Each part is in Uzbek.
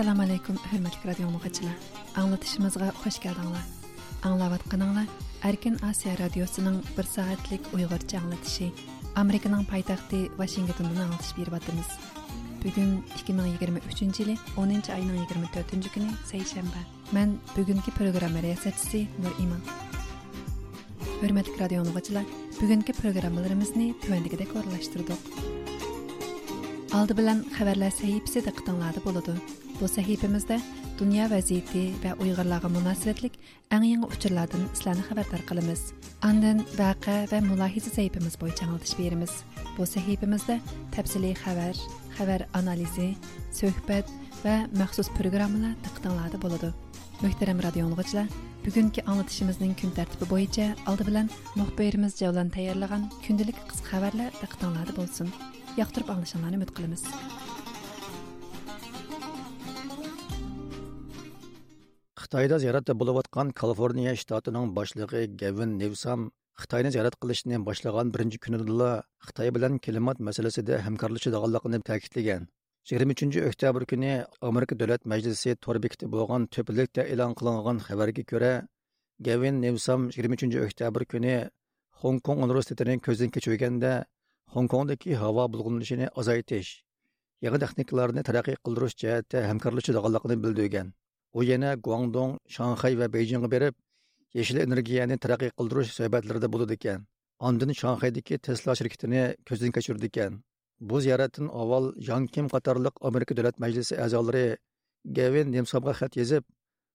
assalomu alaykum hurmatli radio muxbirchilar anglatishimizga xush keldinglar. Anglayotganinglar arkin osiyo radiosining bir soatlik uyg'urcha anglatishi amerikaning poytaxti vashingtondan anglatish beryapmiz bugun 2023 yili 10 oyning 24 kuni seshanba man bugungi programma riyosatchisi nur iman. Hurmatli radio muxbirchilar bugungi programmalarimizni tuvandagidek o'rinlashtirdik oldi bilan xabarlar sahifasi diqqatinglarda bo'ladi. Bu sahifamizda dunyo vaziyati va Uyg'urlarga munosabatlik eng yangi uchurlardan sizlarni xabardor qilamiz. Andan vaqa va mulohiza sahifamiz bo'yicha anglatish beramiz. Bu sahifamizda tafsiliy xabar, xabar analizi, suhbat va maxsus programmalar diqqatinglarda bo'ladi. Muhtaram radio o'quvchilar, bugungi anglatishimizning kun tartibi bo'yicha oldi bilan muxbirimiz Javlan tayyorlagan kundalik qisqa xabarlar diqqatinglarda bo'lsin. Yoqtirib anglashinglarni umid qilamiz. Xitoyda ziyoratda bo'layotgan kaliforniya shtatining boshlig'i gavin nevsam xitoyni ziyorat qilishni boshlagan birinchi kunidala xitoy bilan klimat masalasida hamkorlashadiganligini ta'kidlagan. Yigirma uchinchi oktyabr kuni amerika davlat majlisi to'r bekiti bo'lgan to'pilikda e'lon qilingan xabarga ko'ra gavin nevsam yigirma uchinchi oktyabr kuni hong kong universitetini ko'zdan kechirganda hong kongdagi havo bulg'unlashini azaytish yangi texnikalarni taraqqiy qildirish jihatda hamkorlashadiganligini bildirgan. U yana guangdong shanxay va beyjingga berib yashil energiyani taraqqiy qildirish suhbatlarida bo'ladi ekan. Ondin shanxaydagi tesla shirkitini ko'zdan kechirdi ekan. Bu ziyoratdan avval yan kim qatorliq amerika davlat majlisi a'zolari gavin nemsovga xat yozib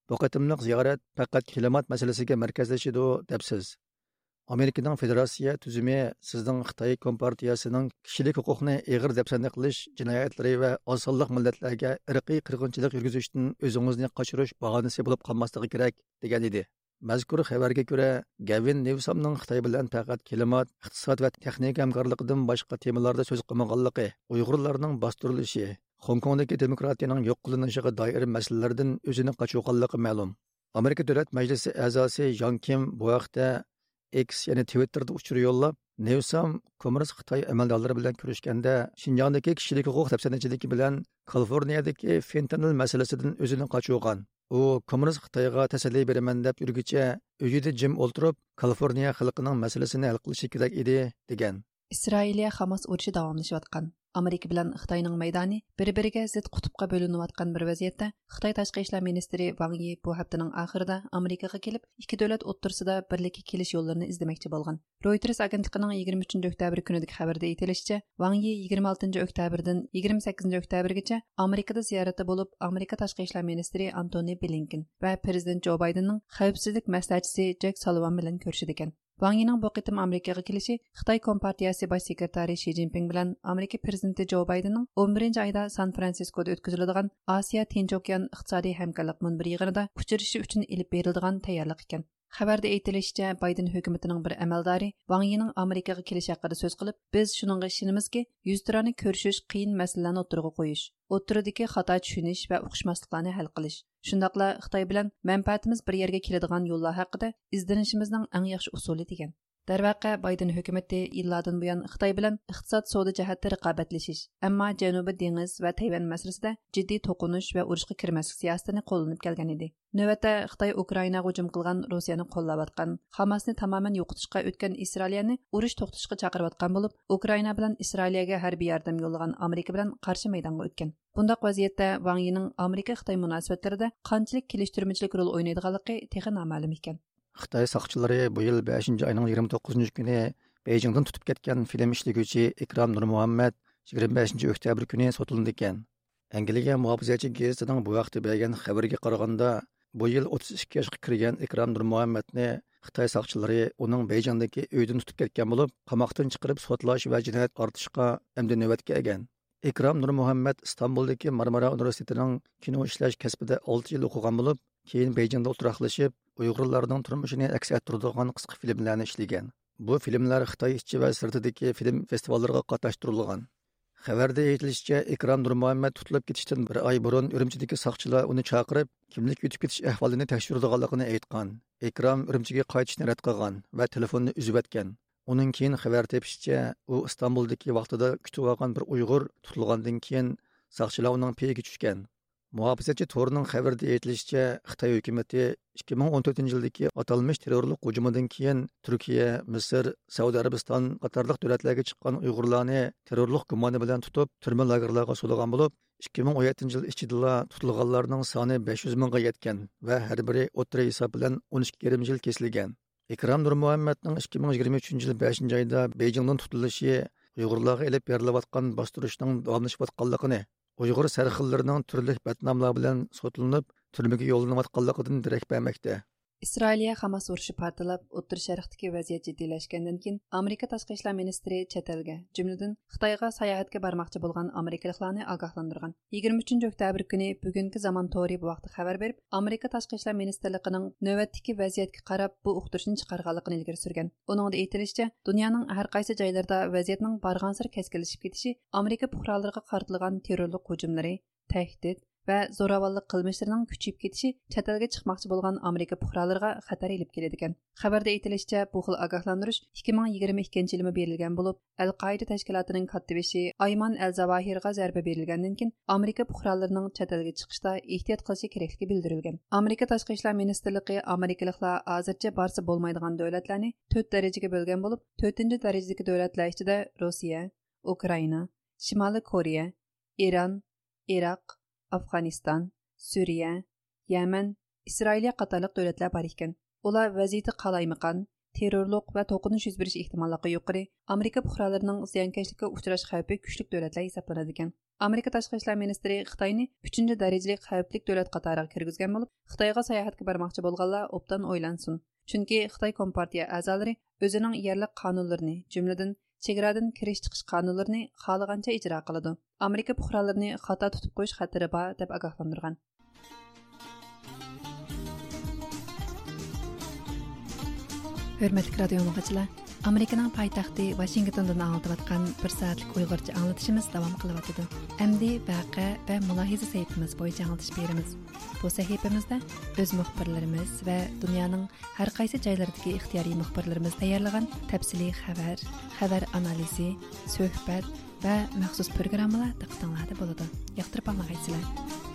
bu qatimliq ziyorat faqat klimat masalasiga markazlashidi debsiz. Amerikaning federatsiya tuzumi sizning xitoy kompartiyasining kishilik huquqni eg'ir depsanda qilish jinoyatlari va osonliq millatlarga irqiy qirg'inchilik yurgizishdan o'zingizni qochirish bahonasi bo'lib qolmasligi kerak degan edi. Mazkur xabarga ko'ra gavin nevsomning xitoy bilan faqat klimat iqtisod va texnika hamkorligidan boshqa temalarda so'z qilmaganligi uyg'urlarning bostirilishi Hongkongdagi demokratiyaning yo'q qilinishiga doir masalalardan o'zini qochirganligi ma'lum. Amerika davlat majlisi a'zosi jon kim bu haqda X ya'ni Twitterda uchur yo'llab Nevsam kommunist Xitoy amaldorlari bilan ko'rishganda Shinjongdagi kishilik huquq tafsanachiligi bilan Kaliforniyadagi fentanil masalasidan o'zini qochirgan. U kommunist Xitoyga tasalli beraman deb yurgicha uyida jim o'ltirib, Kaliforniya xalqining masalasini hal qilishi kerak edi degan. Isroiliya Hamas urushi davomlashayotgan. Amerika bilan Xitoyning maydoni bir-biriga zid qutubqa bo'linayotgan bir vaziyatda Xitoy tashqi ishlar ministri Wang Yi bu haftaning oxirida Amerikaga kelib, ikki davlat o'rtasida birlikka kelish yo'llarini izlamoqchi bo'lgan. Reuters agentligining 23 oktyabr kunidagi xabarda aytilishicha, Wang Yi 26 oktyabrdan 28 oktyabrgacha Amerikada ziyoratda bo'lib, Amerika tashqi ishlar ministri Antony Blinken va prezident Jo Baydenning xavfsizlik maslahatchisi Jack Sullivan bilan ko'rishdi. Ван Йинең бу кытым Америкага килиши Хытай Компартиясе баш секретари Ши Цзиньпин белән Америка президенты Джо Байденның 11 айда Сан-Францискода үткәрелдегән Азия Тинч океан икътисади хәмкәрлек мөнбир йыгынында күчериши өчен илеп берилдиган таярлык икән. Xabarda Байден Bayden hukumatining bir amaldori Wang Yining Amerikaga kelishi haqida so'z qilib, biz shuningga ishonamizki, yuztirani ko'rishish qiyin masalalarni o'tirg'a qo'yish, o'tiridagi xato tushunish ва o'xshmasliklarni hal qilish, shundoqla Xitoy bilan manfaatimiz bir yerga keladigan yo'llar haqida izlanishimizning eng yaxshi usuli degan. دەرۋەقە بايدىن ھۆكۈمىتى يىللاردىن بۇيان خىتاي بىلەن ئىقتىساد سودا جەھەتتە رىقابەتلىشىش ئەمما جەنۇبىي دېڭىز ۋە تەيۋەن مەسىلىسىدە جىددىي توقۇنۇش ۋە ئۇرۇشقا كىرمەسلىك سىياسىتىنى قوللىنىپ كەلگەن ئىدى نۆۋەتتە خىتاي ئۇكرائىناغا ھۇجۇم قىلغان رۇسىيەنى قوللاۋاتقان ھاماسنى تامامەن يوقىتىشقا ئۆتكەن ئىسرائىلىيەنى ئۇرۇش توختىتىشقا چاقىرىۋاتقان بولۇپ ئۇكرائىنا Украина ئىسرائىلىيەگە ھەربىي ياردەم يوللىغان ئامېرىكا Америка قارشى مەيدانغا ئۆتكەن بۇنداق ۋەزىيەتتە ۋاڭ يىنىڭ ئامېرىكا خىتاي مۇناسىۋەتلىرىدە قانچىلىك كېلىشتۈرمىچىلىك رول ئوينايدىغانلىقى تېخى نامەلۇم Xitoy soqchilari bu yil 5 oyning 29 kuni Beijingdan tutib ketgan film ishlaguvchi Ikrom Nurmuhammad 25 oktyabr kuni sotildi ekan. Angliya muhofizachi gazetining bu vaqtda bergan xabarga qaraganda, bu yil 32 yoshga kirgan ikrom nurmuhammadni xitoy soqchilari uning beyjandagi uydan tutib ketgan bo'lib qamoqdan chiqarib sotlash va jinoyat ortishga endi navbat kelgan ikrom nurmuhammad istanbuldagi marmara universitetining kino ishlash kasbida 6 yil o'qigan bo'lib keyin beyjanda o'tiraqlashib uyg'urlarning turmushini aks ettiradigan qisqa filmlarni ishlagan. Bu filmlar xitoy ichi va sirtidagi film festivallariga qatnashtirilgan. Xabarda aytilishicha ikrom nurmuhammad tutilib ketishdan bir oy burun urumchidagi soqchilar uni chaqirib kimlik yutib ketish ahvolini tekshiradiganligini aytgan. Ikrom urumchiga qaytishni rad qilgan va telefonni uzib o'tgan uning keyin xabar tepishicha u istanbuldagi vaqtida kutib olgan bir uyg'ur tutilgandan keyin soqchilar uning peyiga tushgan. Muhofizachi to'rining xabarida aytilishicha xitoy hukumati 2014 yildagi atalmish terrorlik hujumidan keyin turkiya misr saudiya arabiston qatorliq davlatlarga chiqqan uyg'urlarni terrorlik gumoni bilan tutib turma lagerlarga so'lagan bo'lib 2017 yil ichida tutilganlarning soni 500 mingga yetgan va har biri o'tira hisob bilan 12 yarim yil kesilgan ikrom nurmuhammadning 2023 yil 5 oyda bejingdan tutilishi uyg'urlarga ilib berilayotgan bostirishning davomlashayotganligini uyg'ur sarxillarining turli batnomlar bilan sotlanib turmaga yo'llanayotganligidan darak bermoqda ئىسرائىلىيە خاماس ئۇرۇشى پارتلاپ ئوتتۇرا شەرقتىكى ۋەزىيەت جىددىيلەشكەندىن كېيىن Amerika تاشقى ئىشلار Ministri چەت ئەلگە جۈملىدىن خىتايغا ساياھەتكە بارماقچى بولغان ئامېرىكىلىقلارنى ئاگاھلاندۇرغان يىگىرمە ئۈچىنچى ئۆكتەبىر كۈنى بۈگۈنكى زامان تورى بۇ ۋاقتى خەۋەر Amerika ئامېرىكا تاشقى ئىشلار مىنىستىرلىقىنىڭ نۆۋەتتىكى qarab bu بۇ ئۇقتۇرۇشنى چىقارغانلىقىنى ئىلگىرى سۈرگەن ئۇنىڭدا ئېيتىلىشىچە دۇنيانىڭ ھەر قايسى جايلىرىدا ۋەزىيەتنىڭ بارغانسېرى كەسكىنلىشىپ كېتىشى Amerika پۇقرالىرىغا قارىتىلغان va zo'ravonlik qilmishlarining kuchayib ketishi chet elga chiqmoqchi bo'lgan amerika puhralariga xatar ilib keladi xabarda aytilishicha bu xil ogohlantirish ikki ming yigirma ikkinchi yilmi berilgan bo'lib al qoida tashkilotining kattibishi ayman al zavahirga zarba berilgandan keyin amerika puhralarining chet elga chiqishda ehtiyot qilishi kerakligi bildirilgan amerika tashqi ishlar ministrligi amerikaliklar hozircha borsa bo'lmaydigan davlatlarni to'rt darajaga bo'lgan bo'lib to'rtinchi darajadagi davlatlar ichida rossiya ukraina shimoliy koreya eron iroq afg'oniston suriya yaman isroiliya qatorliq davlatlar bor ekan. Ular vaziyati qalaymaqon terrorlik va to'qinish yuz berish ehtimolligi yuqori. Amerika puhralarining ziyonkashlikka uchrash xavfi kuchli davlatlar hisoblanadi ekan. Amerika tashqi ishlar ministri xitoyni uchinchi darajali xavfli davlat qatoriga kirgizgan bo'lib xitoyga sayohatga bormoqchi bo'lganlar obdan o'ylansin. Chunki xitoy kompartiya a'zolari o'zining yerlik qonunlarini jumladan chegaradan kirish chiqish qonunlarini xohlagancha ijro qiladi amerika puhralarini xato tutib qo'yish xatari bor deb ogohlantirgan hurmatli radio Американың пайтақты Вашингтондан аңлатып атқан бір сәтлік ұйғырчы аңлатышымыз давам қылып атыды. Әмді бәқі бә мұлахиза сәйіпіміз бойынша аңлатыш береміз. Бұл сәйіпімізді өз мұхбірлеріміз вә дүнияның әр қайсы жайлардығы ихтияри мұхбірлеріміз даярлаған тәпсілі хәбәр, хәбәр анализи, сөхбәт вә мәқсус программалар тақтанлады болады. Яқтырып аңлағайсылар.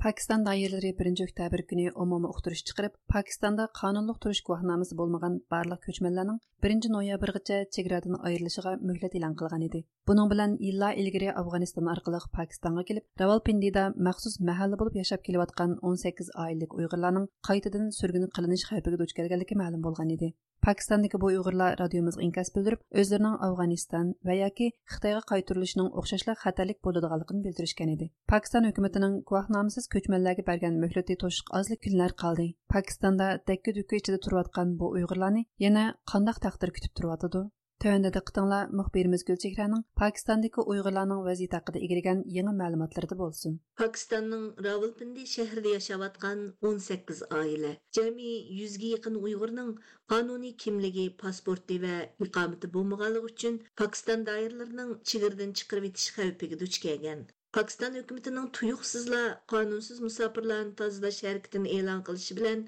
Pakistan doiralari 1 oktyabr kuni umumiy uqtirish chiqarib, Pakistanda qonunliq turish guvohnomasi bo'lmagan barliq ko'chmanlarning 1 noyabrgacha chegaradan ayrilishiga muhlat e'lon qilgan edi. Buning bilan illar ilgari Afg'oniston orqali Pokistonga kelib, Rawalpindida maxsus mahalla bo'lib yashab kelayotgan 18 oilalik Uyg'urlarning qaytadan surgun qilinish xavfiga duch kelganligi ma'lum bo'lgan edi. Pakistondagi bu Uyg'urlar radiomizga inkas bildirib, o'zlarining Afg'oniston va yoki Xitoyga qaytarilishining o'xshashlar xatarlik bo'ladiganligini bildirishgan edi. Pakistan hukumatining guvohnomasiz ko'chmanlarga bergan muhlati to'shiq ozlik kunlar qoldi. Pokistonda dakka-dukka ichida turayotgan bu Uyg'urlarni yana qandoq taqdir kutib turyotidi? Төвәндә диққәтеңләр мөхбирimiz Гөлчехраның Пакистандагы уйгырларның вазiyati хакында игергән яңа мәгълүматлары булсын. Пакистанның Равалпинди шәһәрендә яшәп аткан 18 аилә, җәми 100 га якын уйгырның qonuniy kimligi, pasporti va iqomati bo'lmaganligi uchun Pokiston doiralarining chigirdan chiqarib etish xavfiga duch kelgan. Pokiston hukumatining tuyuqsizla qonunsiz musofirlarni tozalash harakatini e'lon qilishi bilan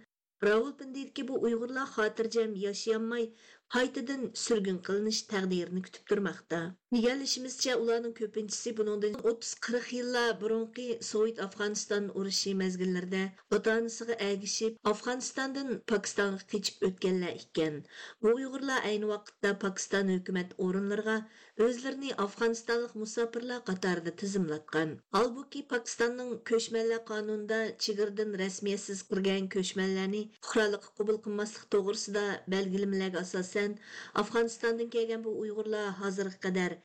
Равылпиндидagi bu Uyg'urlar xotirjam yashayolmay, qaytadan surgun qilinish taqdirini kutib turmoqda. ئىگىلىشىمىزچە ئۇلارنىڭ كۆپىنچىسى بۇنىڭدىن 30-40 يىللار بۇرۇنقى سوۋېت ئافغانىستان ئۇرۇشى مەزگىللىرىدە ئاتا انىسىغا ئەگىشىپ ئافغانىستاندىن پاكىستانغا قېچىپ ئۆتكەنلەر ئىكەن بۇ ئۇيغۇرلار ئەينى ۋاقىتتا پاكىستان ھۆكۈمەت ئورۇنلىرىغا ئۆزلىرىنى ئافغانىستانلىق Қатарды قاتارىدا Ал ھالبۇكى پاكىستاننىڭ كۆچمەنلەر قانۇندا چېگرىدىن رەسمىيەتسىز كىرگەن كۆچمەنلەرنى پۇقرالىققا قوبۇل قىلماسلىق توغرىسىدا بەلگىلىمىلەرگە ئاساسەن ئافغانىستاندىن كەلگەن بۇ ئۇيغۇرلار ھازىرغا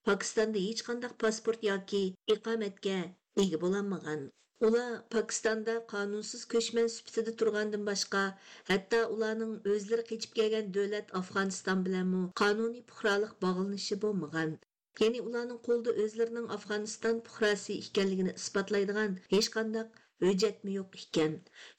Pokistonda hech qanday pasport yoki iqomatga ega bo'lolmagan. Ular Pokistonda qonunsiz ko'chman sifatida turgandan boshqa, hatto ularning o'zlari qechib kelgan davlat Afg'oniston bilanmi qonuniy puhralik bog'lanishi bo'lmagan. Ya'ni ularning qo'lida o'zlarining Afg'oniston puhrasi ekanligini isbotlaydigan hech qanday hujjatmi yo'q ekan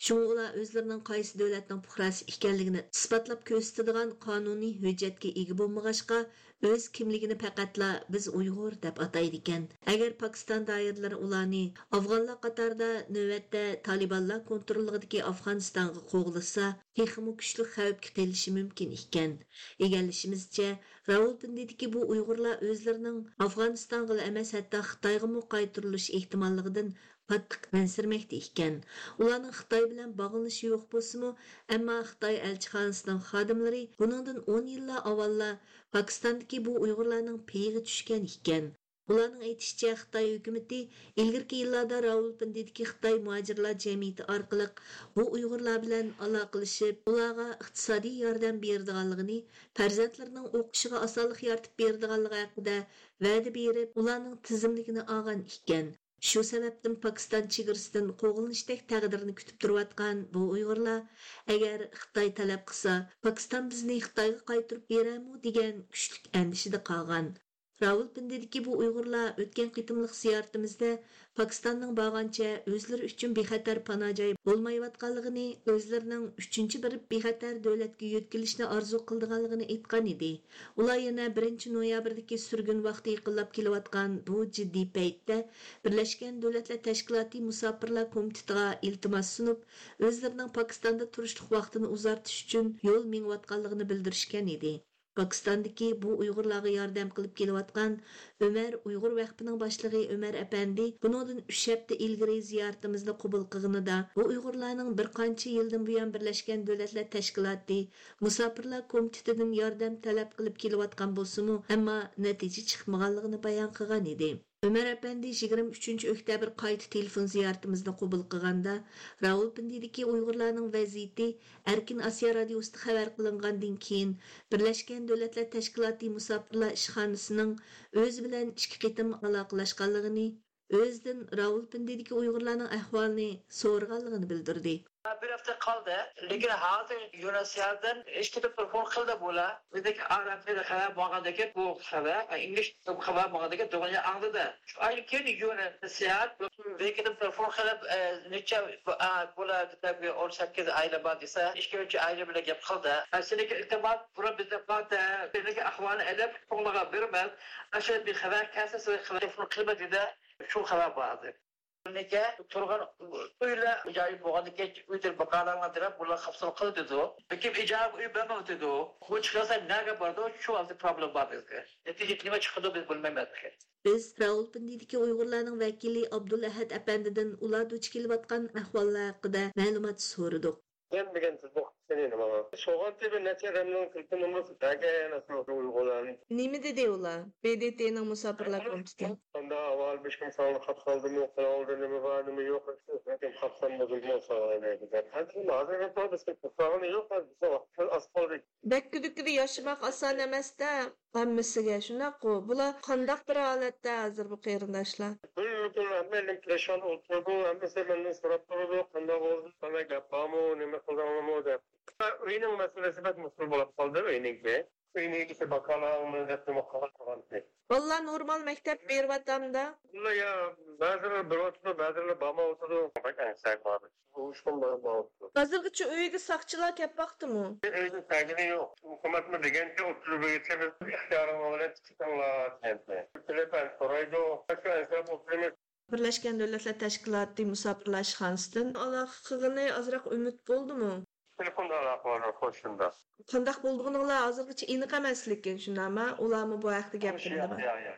shunga ular o'zlarining qaysi davlatning puhrasi ekanligini isbotlab ko'rsatadigan qonuniy hujjatga ega bo'lmag'achqa Өз ئۆز كىملىكىنى پەقەتلا بىز ئۇيغۇر دەپ ئاتايدىكەن ئەگەر پاكىستان دائىرىلىرى ئۇلارنى ئافغانلار قاتارىدا نۆۋەتتە تالىبانلار كونتروللىقىدىكى ئافغانىستانغا قوغلىسا تېخىمۇ كۈچلۈك خەۋپكە تېلىشى مۇمكىن ئىكەن ئىگىلىشىمىزچە راۋالپىندىدىكى bu uyg'urlar ئۆزلىرىنىڭ ئافغانىستانغىلا emas hatto xitoyga قايتۇرۇلۇش ehtimolligidan ehtimolligidan qattiq мәнсірмәкте ekan. Ularning Xitoy bilan bog'lanishi yo'q bo'lsa-mu, ammo Xitoy elchixonasining xodimlari buningdan 10 yillar avvalla Pokistondagi bu Uyg'urlarning peyiga tushgan ekan. Ularning aytishicha Xitoy hukumatı ilgirki yillarda Rawalpindidagi Xitoy muhojirlar jamiyati orqali bu Uyg'urlar bilan aloqalashib, ularga iqtisodiy yordam beradiganligini, farzandlarining o'qishiga osonlik yaratib beradiganligi haqida va'da berib, ularning tizimligini olgan ekan. Шу сәбәптен Пакистан чигырсыдан қоғылныштек тәғдірні күтіп тұрватқан бұл ұйғырлар, әгер Қытай талап қыса, Пакистан бізні Қытайға қайтырып берәму деген күшлік әндішіді қалған. Равул bu Uyg'urlar o'tgan өткен қитымлық зияртымызда Pakistanның бағанча өзлері үшін бейхатар панажай болмайватқанлығыны, өзлерінің үшінші бір бейхатар дөләтке өткілішні арзу қылдығанлығыны айтқан еді. Олар yana 1 ноябрдегі сүргін вақты иқылап kelayotgan bu жидді paytda Бірләшкен Davlatlar Tashkiloti Мұсапырлар Комитетіға iltimos sunib, o'zlarining Pokistonda turishlik vaqtini uzartish uchun yo'l mengayotganligini bildirishgan edi. Pokistondagi bu Uyg'urlarga yordam qilib kelayotgan Ömer Uyg'ur vaqtining boshlig'i Ömer apandi buningdan 3 hafta ilgari ziyoratimizni qabul qilganida bu Uyg'urlarning bir qancha yildan buyon Birlashgan Davlatlar Tashkiloti Musofirlar komitetidan yordam talab qilib kelayotgan bo'lsa-mu, ammo natija chiqmaganligini bayon qilgan edi. Ömer Efendi 23 oktyabr qayta telefon ziyoratimizni qabul qilganda Rawalpindidagi Uyg'urlarning vaziyati Erkin Osiyo radiosida xabar qilingandan keyin Birlashgan Davlatlar Tashkiloti musofirlar ishxonasining o'zi bilan ikki qitim aloqalashganligini o'zidan Rawalpindidagi Uyg'urlarning ahvolini so'rganligini bildirdi. Bir hafta kaldı. Lekin hozir Yunuslardan ish ketib telefon qildi bular. Bizdagi arablarda xabar bo'lgandagi bu xabar, ingliz xabar bo'lgandagi dunya angdida. Shu ayni keyin Yunuslar ketib telefon qilib e, necha bular tabi 18 ayla bor desa, ikkinchi ayla bilan gap qildi. Seniki iltimos bura bizda bada, bizdagi e, ahvolni ilib, qo'nglaga bermaz. Ashu bir xabar kasasi xabar qilma dedi. Shu xabar bo'ldi. Nike turgan öyle acayip boğan nike üydir bakalarına dirap bunlar kapsal kıl dedi o. Peki haqida ma'lumot නිමිති දෙව්ලා බෙදෙතේන මුසාපරලා කොම්ස්කේ onda avval 5 kun sonra kapsaldım yok falan oldu ne vardı mı yok. Zaten kapsam bozulma falan ne güzel. Hadi lazım hep orada kapsamını yok hadi sabah asfaldı. Bekki dükküde yaşamak asan emez de hammisiga shunaqu bular qandaq bir holatda hozir bu qarindoshlar so'rab turib qandoq bo'ldi nima qildamu deb Uyning masalasi bat musul bo'lib qoldi, uyningga. Uyning ishi bakalarni deb. Vallah normal maktab beryapamda. Ular ya ba'zilar bir o'tirdi, ba'zilar borma o'tirdi. Bak ansak bor. Ushkun bor bor. Hozirgacha uyga soqchilar kelib boqdimi? Uyda tagini yo'q. Hukumatni degancha o'tirib yetsa biz ixtiyorim bilan chiqinglar dedi. Telefon so'raydi, shu Birlashgan Davlatlar Tashkiloti musofirlar ishxonasidan aloqa qilgani ozroq umid bo'ldimi? Telefonda aloqa bor qo'shimda. Qandaq bo'lganinglar hozirgacha aniq emas lekin shunami? Ularmi bu haqda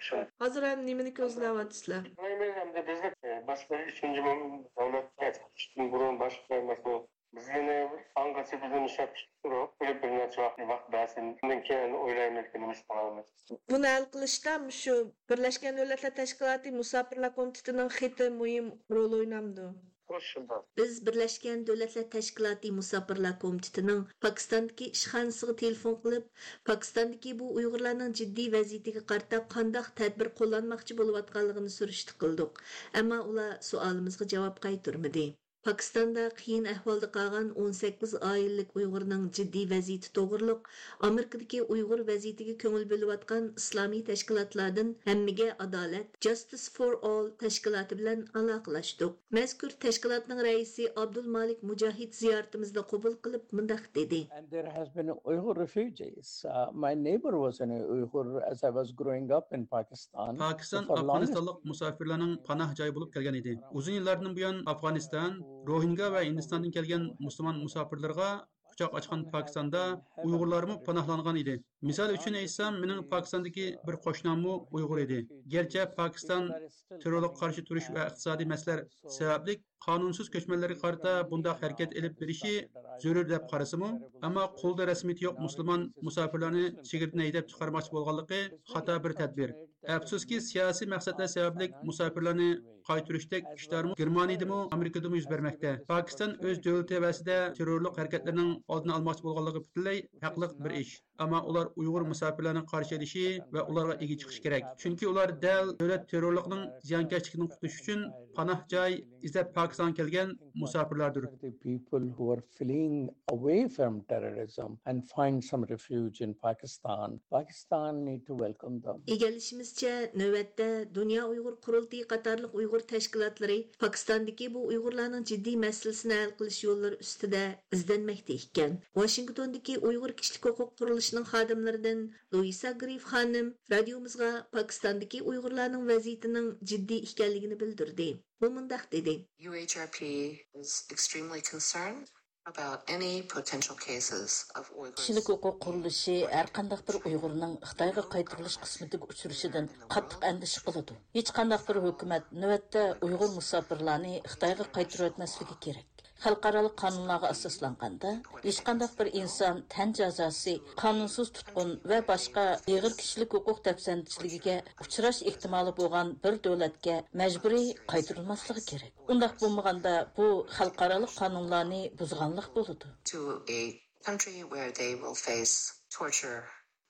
shu. Hozir ham nimani ko'zlayapsizlar? Hamda bizni boshqa uchinchi davlatga chiqishdan burun boshqa masala bizni angasi bizni ishlab turib, bir necha vaqt vaqt bersin. Undan keyin o'ylaymiz nima qilamiz. Buni hal qilishda shu Birlashgan Davlatlar Tashkiloti musofirlar komitetining xiti muhim rol o'ynamdi. Biz Birleşken Devletler Teşkilatı Musafirlar Komitetining Pokistondagi ishxonasiga telefon qilib, Pokistondagi bu Uyg'urlarning jiddiy vaziyatiga qarata qanday tadbir qo'llanmoqchi bo'layotganligini surishti qildik. Ammo ular savolimizga javob qaytarmadi. Pakistanda qiyin ahvolda qolgan 18 oillik Uyg'urning jiddiy vaziyati to'g'riliq Amerikadagi Uyg'ur vaziyatiga ko'ngil bo'layotgan islomiy tashkilotlardan hammaga adolat Justice for All tashkiloti bilan aloqalashdik. Mazkur tashkilotning raisi Abdul Malik Mujahid ziyoratimizda qabul qilib mundaq dedi. And there has been Uyghur refugees. Uh, my neighbor was an Uyghur as I was growing up in Pakistan. Pakistan Afg'onistonlik musafirlarning panoh joyi bo'lib kelgan edi. Uzun yillardan buyon Afg'oniston Rohingya va Hindistondan kelgan musulmon musofirlarga quchoq ochgan Pokistonda Uyg'urlarmı panahlangan edi. Misol uchun aytsam, mening Pokistondagi bir qo'shnommi Uyg'ur edi. Garchi Pokiston terrorga qarshi turish va iqtisodiy masalalar sababli qonunsiz ko'chmanlarga qarata bundaq harakat elib berishi zarur deb qarasimi, ammo qo'lda rasmiyati yo'q musulmon musofirlarni chegirdan haydab chiqarmoqchi bo'lganligi xato bir tadbir. Afsuski siyosiy maqsadlar sababli musofirlarni qaytarishdek ishlarmi Germaniyadami, Amerikadami yuz bermoqda. Pokiston o'z davlati tavasida terrorlik harakatlarining oldini olmoqchi bo'lganligi butunlay haqli bir ish. Ammo ular Uyg'ur musofirlarni qarshi olishi va ularga ega chiqish kerak. Chunki ular dal davlat terrorlikning ziyonkashligidan qutulish uchun panoh joy izlab Pokiston kelgan musofirlardir. The people who are fleeing away from terrorism and find some refuge in Pakistan. Pakistan need to welcome them. Egallishimizcha, navbatda Dunyo Uyg'ur qurultiyi qatorliq Uyg'ur tashkilotlari Pokistondagi bu Uyg'urlarning jiddiy masalasini hal qilish yo'llari ustida izlanmoqda ekan. Washingtondagi Uyg'ur kishilik huquq ئىشلىنىشنىڭ خادىملىرىدىن لويسا گرىف خانىم رادىيومىزغا پاكىستاندىكى ئۇيغۇرلارنىڭ ۋەزىيىتىنىڭ جىددىي ئىكەنلىكىنى بىلدۈردى u مۇنداق دېدى UHRP is extremely concerned kishilik huquq qurilishi har qandaq bir uyg'urning xitoyga qaytirilish qismatiga uchrashidan qattiq andish qiladi hech qandaq bir hukumat navbatda uyg'ur musofirlarni xitoyga qaytarib o'tmasligi kerak xalqaro qonunlarga asoslanganda hech qandaq bir inson tan jazosi qonunsiz tutqun va boshqa og'ir kishilik huquq dafsanchiligiga uchrash ehtimoli bo'lgan bir davlatga majburiy qaytarilmasligi kerak undaq bo'lmaganda bu xalqaro qonunlarni buzganlik bo'ladi to a country where they will face torture,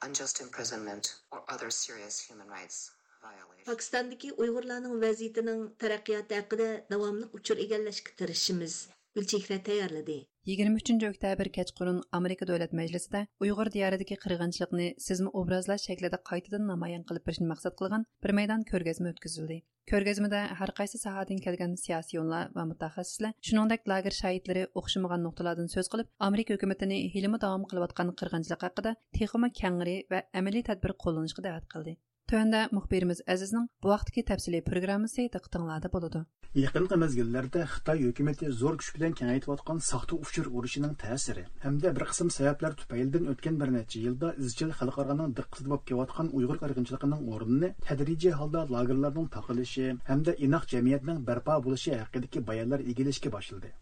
unjust imprisonment, or other serious human rights violations. Pokistondagi Uyg'urlarning vaziyatining taraqqiyoti haqida davomli uchur egallashga tirishimiz. Gulchehra tayyorladi. 23 oktyabr kechqurun Amerika Davlat Majlisida Uyg'ur diyoridagi qirg'inchilikni sizmi obrazlash shaklida qaytadan namoyon qilib berishni maqsad qilgan bir maydon ko'rgazma o'tkazildi. Ko'rgazmada har qaysi sohadan kelgan siyosiyonlar va mutaxassislar, shuningdek lager shoidlari o'xshamagan nuqtalardan so'z qilib, Amerika hukumatini hilmi davom qilayotgan qirg'inchilik haqida texima kangri va amaliy tadbir qo'llanishga da'vat qildi. Төәндә мөхбирimiz Әзизнең бу вакытки тәфсилий программасы диктыңлады булды. Якынкы мезгилләрдә Хытай хөкүмәте зур күч белән киңәйтеп аткан сахта учур урышының тәсире һәм дә бер кысым сәбәпләр туфайлдан өткән бер нәчә елда изчил халыкарның диккәте булып килә торган уйгыр кыргынчылыгының орныны тәдриҗи халда лагерларның тагылышы һәм дә инак җәмгыятьнең барпа булышы хакындагы баяннар игелешкә башлады.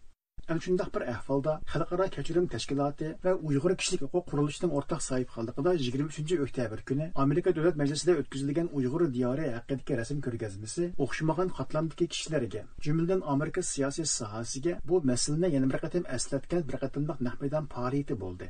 Boshladi. Ana shundoq bir ahvolda xalqaro kechirim tashkiloti va uyg'ur kishilik huquq qurilishining o'rtaq sohibxonligida 23 oktyabr kuni amerika davlat majlisida o'tkazilgan uyg'ur diyori haqidagi rasm ko'rgazmasi o'xshamagan qatlamdagi kishilarga jumladan amerika siyosiy sohasiga bu masalani yana bir qatam eslatgan bir qatimliq nahmadan faoliyati bo'ldi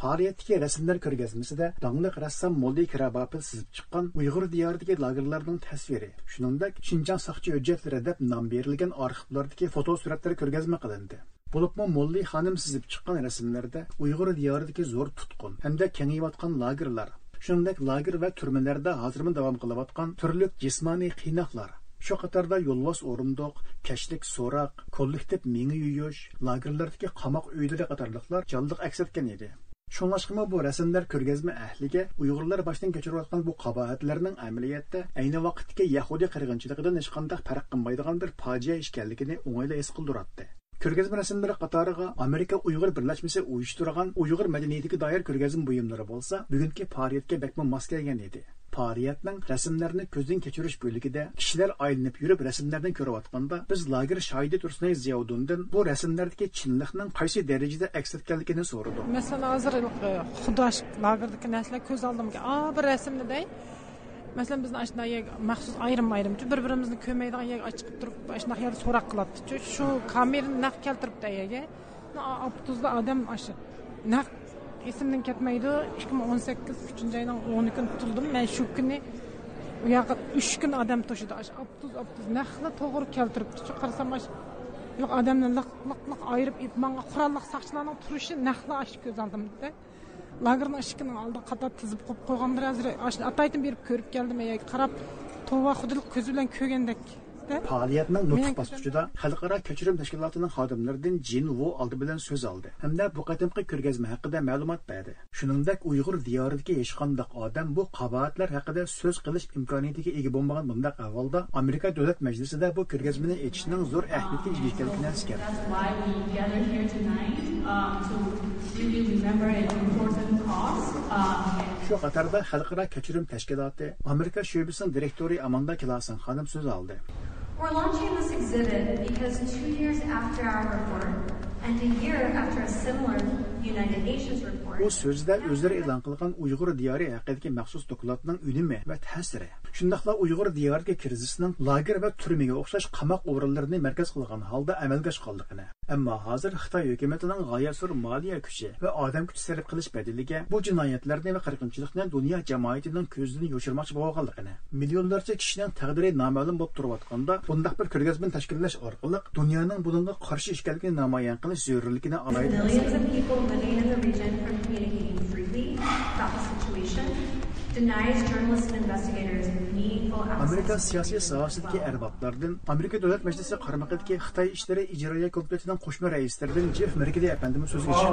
faoliyatdagi rasmlar ko'rgazmasida dongliq rassom molli kirabapil sizib chiqqan uyg'ur diyoridagi lagerlarning tasviri shuningdek shinjang soqchi hujjatlari deb nom berilgan arxivlardagi fotosuratlar ko'rgazma qilindi Bulupmu molli xonim sizib chiqqan rasmlarda uyg'ur diyoridagi zo'r tutqun hamda kengayotgan lagerlar shuningdek lager va turmalarda hozirmi davom qilayotgan turli jismoniy qiynoqlar shu qatorda yo'lvoz o'rindiq kashlik so'roq kollektiv mingi yuyish lagerlardagi qamoq uylari qatorliqlar jonliq aks etgan edi shunlashqimi bu rasmlar ko'rgazma ahliga Uyg'urlar boshdan kechirayotgan bu qabohatlarning amaliyotda ayni vaqtdagi Yahudi qirg'inchiligidan hech qanday farq qilmaydigan bir fojia ekanligini o'ngayla es qildiratdi. Ko'rgazma rasmlari qatoriga Amerika Uyg'ur birlashmasi uyushtirgan Uyg'ur madaniyatiga doir ko'rgazma buyumlari bo'lsa, bugungi faoliyatga bakma mos kelgan edi. faoliyatning rasmlarni ko'zdan kechirish bo'ligida kishilar aylanib yurib rasmlarni ko'rayotganda biz lager shoidi tursunay ziyovdundan bu rasmlardagi chinliqning qaysi darajada aks etganligini so'radik masalan hozir e, xudosh lagerdagi narsalar ko'z oldimga a bir rasmniday masalan bizni ashuna maxsus ayrim ayrim bir birimizni ko'rmaydigan yerga chiqib turib shunaqa yerda so'roq qiladi shu kamerani naq keltiribdi yerga tuzda odam shu naq esimdan ketmaydi ikki ming o'n sakkiz uchinchi oyning o'ni kuni tutuldim man shu kuni u yoqqa uch kun odam to'shidi avtobus avtobus naqni to'g'ri keltiribdi. Shu qarasam yo'q odamni liq liq liq ayirib manga qurolli soqchilarning turishi naqli shu ko'z oldimda lagerni eshigini oldi qator tizib qo'yib qo'ygandir hozir ataytib berib ko'rib keldim qarab tova xudilik ko'zi bilan ko'rgandek faoliyatning nutq bosqichida xalqaro ko'chirim tashkilotining xodimlaridan jin vo oldi bilan so'z oldi. Hamda bu qatimqi ko'rgazma haqida ma'lumot berdi. Shuningdek uyg'ur diyoridagi hech qanday odam bu qabohatlar haqida so'z qilish imkoniyatiga ega bo'lmagan bundaq ahvolda amerika davlat majlisida bu ko'rgazmani echishning zo'r ahamiyatga ega ekanligini eskardi Uh, Şu qatarda Xalqara Keçirim Təşkilatı Amerika şöbəsinin direktoru Amanda Klasen xanım söz aldı. We're launching this exhibit because two years after our report and a year after a similar U so'zda o'zlari e'lon qilgan Uyg'ur diyori haqidagi maxsus dokladning unumi va ta'siri. Shundaqla Uyg'ur diyoriga kirizishning lager va turmaga o'xshash qamoq o'rinlarini markaz qilgan holda amalga oshganligini. Ammo hozir Xitoy hukumatining g'oyasur moliya kuchi va odam kuchi sarf qilish badiliga bu jinoyatlarni va qirg'inchilikni dunyo jamoatining ko'zidan yoshirmoqchi bo'lganligini, millionlarcha kishining taqdiri noma'lum bo'lib turayotganda bundaq bir ko'rgazma tashkillash orqali dunyoning bunga qarshi ishgalligini namoyon qilish zarurligini living in the region from communicating freely about the situation, denies journalists and investigators Amerika siyasi sahasındaki erbatlardan, Amerika Devlet Meclisi karmakadaki Xitay İşleri İcraiye Komitesi'nden koşma reislerden Jeff Merkeli efendimin sözü geçirdi.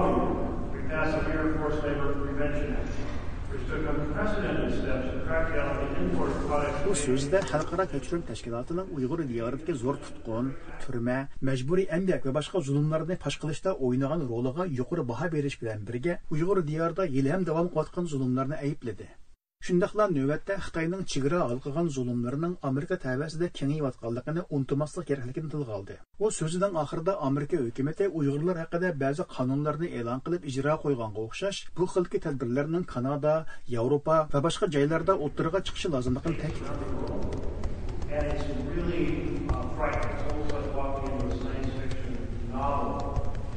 Bu so'zida xalqaro ko'chirim tashkilotining uyg'ur diyoridagi zo'r tutqun turma majburiy emgak va boshqa zulmlarni fosh qilishda o'ynagan roliga yuqori baho berish bilan birga uyg'ur diyorida yil ham davom qilayotgan zulmlarni aybladi Шундыйлар нөвәтті Қытайның чигіра алқыған зұлымларының Америка тәвәсендә ватқалдықыны унтымаслык кирәклеген тилгә алды. Ол сүзенең ақырда Америка хөкүмәте ұйғырлар хакында бәзі канунларны елан қылып иҗра қойған қоқшаш, бұл қылки тәдбирләрнең Канада, Европа ва жайларда җайларда оттырыга чыгышы лазымлыгын тәэкидләде.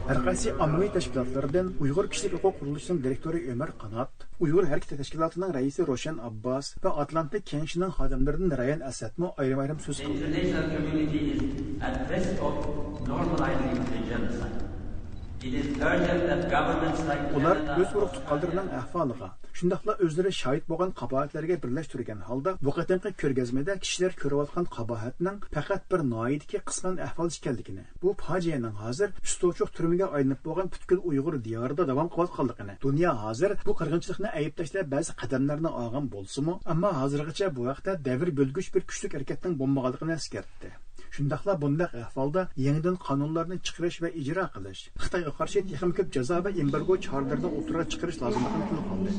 Hər qaysı ammavi təşkilatlardan Uyğur Kişilik Hüquq Quruluşunun direktoru Ömər Qanat, Uyğur Hərəkət Təşkilatının rəisi Roşan Abbas və Atlantik Kengişinin xadimlərindən Rayan Əsədmə ayrı-ayrı söz qıldı. Ular o'z urug' tuqqanlarining ahvoliga shundoqla o'zlari shohid bo'lgan qabohatlarga birlashtirgan holda bu qatimqi ko'rgazmada kishilar ko'rayotgan qabohatning faqat bir noidiki qisman ahvol ekanligini bu fojianing hozir ustochuq turmiga aylanib bo'lgan butkul uyg'ur diyorida davom qilayotganligini dunyo hozir bu qirg'inchilikni ayb tashlab ba'zi qadamlarni olgan bo'lsimi ammo hozirgacha bu vaqtda davr bo'lgich bir kuchli harakatning bo'lmaganligini eskartdi Şundaqla bundaq ahvalda yenidən qanunlarını çıxırış və icra qilish. Xitayga qarşı texim köp cəza və embargo çağrılarını otura çıxırış lazımlığını tilib aldı.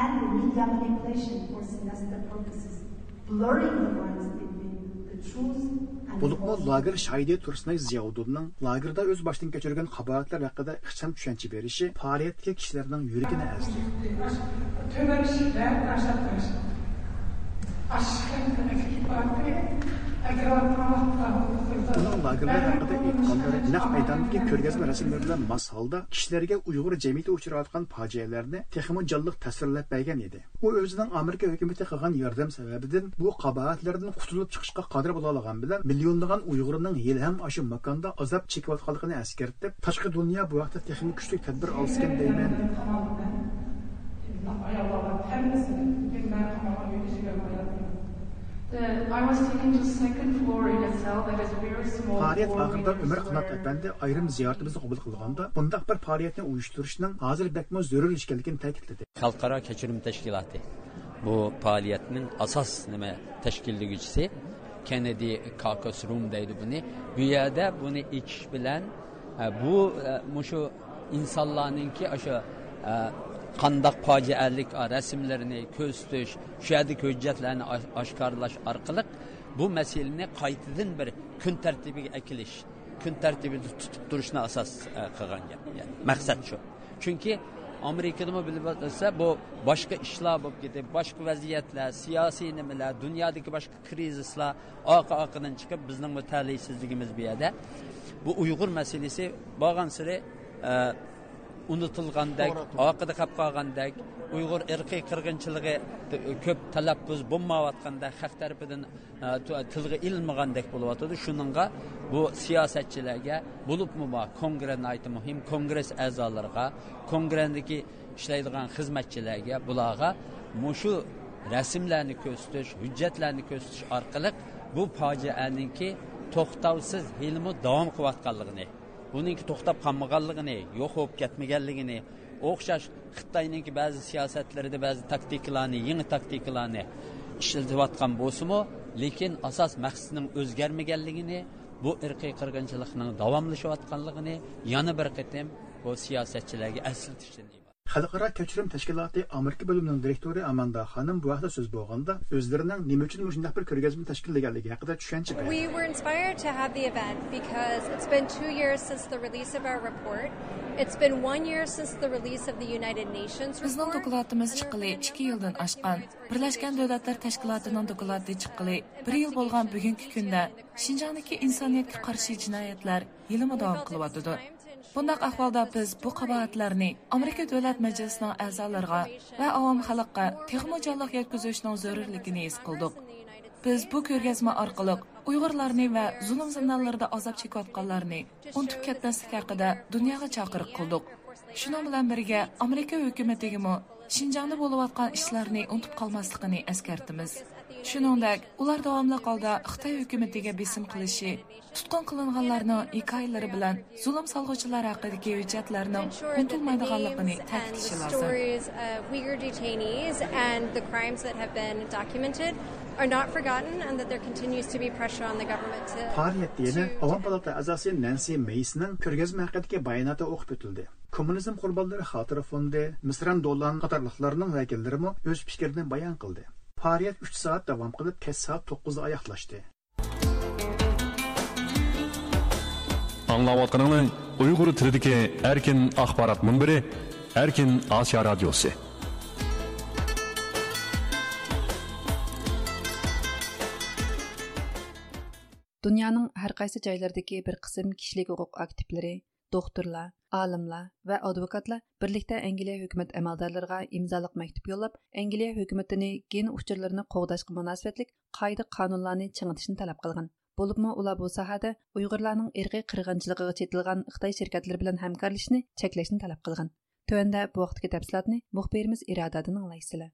And media manipulation for sinister purposes, blurring the lines between the truth Bulubma lager şahidi turistine Ziyaudun'un lagerda öz başından geçirgen kabahatler hakkında ixçam düşünce verişi, faaliyetki kişilerden yüreğine ezdi. Uning lagerlar haqida aytganlari naq maydondagi ko'rgazma rasmlar bilan mos holda kishilarga uyg'ur jamiyati uchrayotgan fojialarni texmi jonliq tasvirlab bergan edi u o'zining amerika hukumati qilgan yordam sababidan bu qabohatlardan qutulib chiqishga qodir bo'la olgan bilan millionlagan uyg'urning yil ham shu makonda azob chekayotganligini eskartib tashqi dunyo bu vaqtda texmi kuchli tadbir olsgan deyman Fəaliyyət haqqında Ömər Qanat əfəndi ayrım ziyaretimizi qəbul qılğanda bundaq bir fəaliyyəti uyuşturuşunun hazır bəkmə zörür işkəlikini təkidlədi. Xalqara keçirim təşkilatı bu fəaliyyətinin əsas nəmə təşkilləyici Kennedy Caucus Room deydi bunu. Güyədə bunu ikiş bilən e, bu e, muşu insanların ki aşağı e, qandaq fojialik rasmlarini ko'z tutish shu yerdagi hujjatlarni oshkorlash orqali bu masalani qaytadan bir kun tartibiga akilish kun tartibida tutib turishni asos qilgan gap maqsad shu chunki amerikadami bilib o'tsa bu boshqa ishlar bo'lib ketib boshqa vaziyatlar siyosiy nimalar dunyodagi boshqa krizislar oqa oqidan chiqib bizning bu talihsizligimiz bu yerda bu uyg'ur masalasi borgan siri unutilgandek oqida qolib qolgandek uyg'ur irqiy qirg'inchiligi ko'p talaffuz bo'lmayotganda xalq tarafidan tilga ilmagandek bo'lyotidi shuninga bu siyosatchilarga bo'libmi kongress muhim? Kongress a'zolariga kongressdagi ishlaydigan xizmatchilarga bularga mushu rasmlarni ko'rsatish hujjatlarni ko'rsatish orqali bu fojianinki to'xtovsiz hilmi davom qilayotganligini buningki to'xtab qolmaganligini yo'q bo'lib ketmaganligini o'xshash xitoyninki ba'zi siyosatlarida ba'zi taktikalarni yangi taktikalarni ishlatayotgan bo'lsimi lekin asos maqsadining o'zgarmaganligini bu irqiy qirg'inchilikning davomlashayotganligini yana bir qatim bu siyosatchilarga eslatishdan xalqaro kechirim tashkiloti amerika bo'limining direktori amanda xonim bu haqda so'z bo'lganda o'zlarining nima uchun shunday bir ko'rgazma tashkillaganligi haqida tushuncha We were inspired to have the event because it's been two years since the release of our report. It's been one year since the release of the United Nations Bizning dokladimiz chiqqili 2 yildan oshgan. Birlashgan Davlatlar Tashkilotining dokladi chiqqili 1 yil bo'lgan bugungi kunda Xinjiangdagi insoniyatga qarshi jinoyatlar yilimi davom qilyotidi. Bundaq ahvolda biz bu qabohatlarni Amerika Davlat Majlisining a'zolariga va avom xalqqa texmo jonliq yetkazishning zarurligini his qildik. Biz bu ko'rgazma orqali Uyg'urlarni va zulm zindonlarida azob chekayotganlarni unutib ketmaslik haqida dunyoga chaqiriq qildik. Shuning bilan birga Amerika hukumatigimi Shinjongda bo'layotgan ishlarni unutib qolmasligini eskartimiz. Shuningdek, ular davomli holda Xitoy hukumatiga besim qilishi, tutqun qilinganlarning hikoyalari bilan zulm solg'uvchilar haqidagi hujjatlarning unutilmaydiganligini ta'kidlashi lozim. Are not forgotten and that there continues to be pressure on the government to Faoliyatda yana Avam palata a'zosi Nancy Maysning ko'rgazma haqidagi bayonoti o'qib o'tildi. Kommunizm qurbonlari xotira fondi, Misran Dolan qatorliqlarning vakillarimi o'z fikrini bayon qildi. Faoliyat 3 soat davom qilib, kech soat 9 da oyoqlashdi. Аңлаватқаныңның ұйғыр тілідегі әркен ақпарат мұнбірі әркен Асия радиосы. Dünyanın hər qaysı joylaridagi bir qism kishilik huquq aktivlari, doktorlar, olimlar va advokatlar birlikda Angliya hukumat amaldorlariga imzoliq maktub yo'llab, Angliya hukumatini gen uchurlarini qo'g'dashga munosabatlik qoida qonunlarni chingitishni talab qilgan. Bo'libmi ular bu sohada Uyg'urlarning irqiy qirg'inchiligiga chetilgan Xitoy shirkatlari bilan hamkorlashishni cheklashni talab qilgan. tuanda bu vaqtdagi tafsilotni muxbirimiz İradadan anglaysizlar.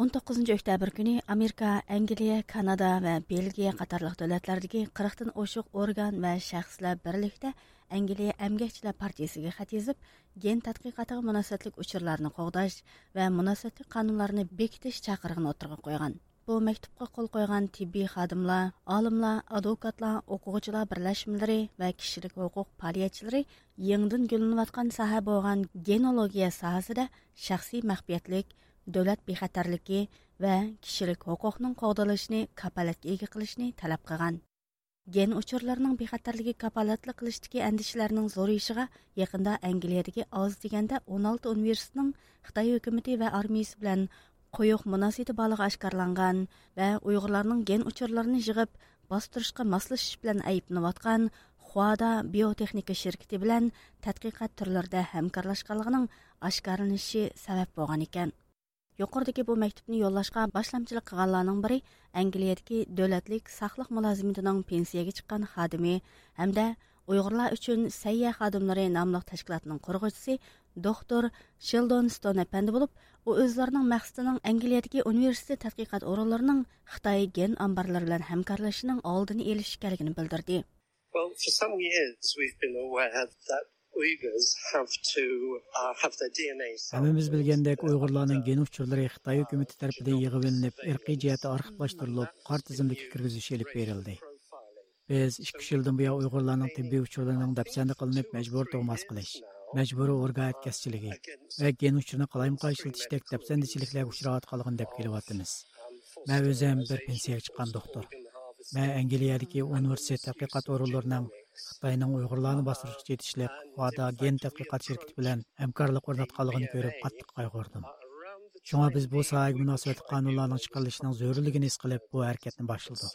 19 oktyabr kuni Amerika, Angliya, Kanada va Belgiya qatorliq davlatlardagi 40 dan oshiq organ va shaxslar birlikda Angliya Emgakchilar partiyasiga xat yozib, gen tadqiqotiga munosabatlik uchurlarni qo'g'dash va munosabatli qonunlarini bekitish chaqirig'ini o'tirg'a qo'ygan. Bu maktubga qo'l qo'ygan tibbiy xodimlar, olimlar, advokatlar, o'quvchilar birlashmalari va kishilik huquq faoliyatchilari yangidan gullanayotgan soha bo'lgan genologiya sohasida shaxsiy maxfiyatlik davlat bexatarligi va kishilik huquqning qo'g'dalishini kapolatga ega qilishni talab qilgan gen uchurlarining bexatarligi kapolatli qilishdagi andishalarning zo'rayishiga yaqinda angliyadagi oz deganda 16 universitetining xitoy hukumati va armiyasi bilan qo'yiq munosabati borligi oshkorlangan va uyg'urlarning gen uchurlarini yig'ib bostirishga moslashish bilan ayblanayotgan Хуада биотехника şirketi bilan tadqiqot turlarida hamkorlashganligining oshkorlanishi sabab bo'lgan ekan. Yuqoridagi bu maktubni yo'llashga boshlamchilik qilganlarning biri Angliyadagi davlatlik saqliq mulozimatining pensiyaga chiqqan xodimi hamda Uyg'urlar uchun sayya xodimlari nomli tashkilotning qurg'uvchisi doktor Sheldon Stone apandi bo'lib, u o'zlarining maqsadining Angliyadagi universitet tadqiqot o'rinlarining Xitoy gen ambarlari bilan hamkorlashishining oldini olish ekanligini bildirdi. Well, hammamiz bilgandek uyg'urlarning gen uçurları xitoy hukumati tərəfindən yığıvılınıb, irqi cəhəti arxivlaşdırılıb, qar tizimdəki kirgiziş elib verildi. Biz 2 ildən bu ya Uyğurlarının tibbi uçurlarının dəfsəndə qılınıb məcbur doğmas qılış, məcburi orqayət kəsçiligi və gen bir pensiyaga chiqqan doktor. Mən angliyadagi universitet tədqiqat Қытайның ұйғырларын басырғы жетішілік, ғада ген тәқиқат шеркеті білен әмкарлық орнатқалығын көріп қатты қайғырдым. Шуңа біз бұл сайғы мұнасуеті қануларының шықырлышының зөрілігін есқіліп, бұл әркетін башылды.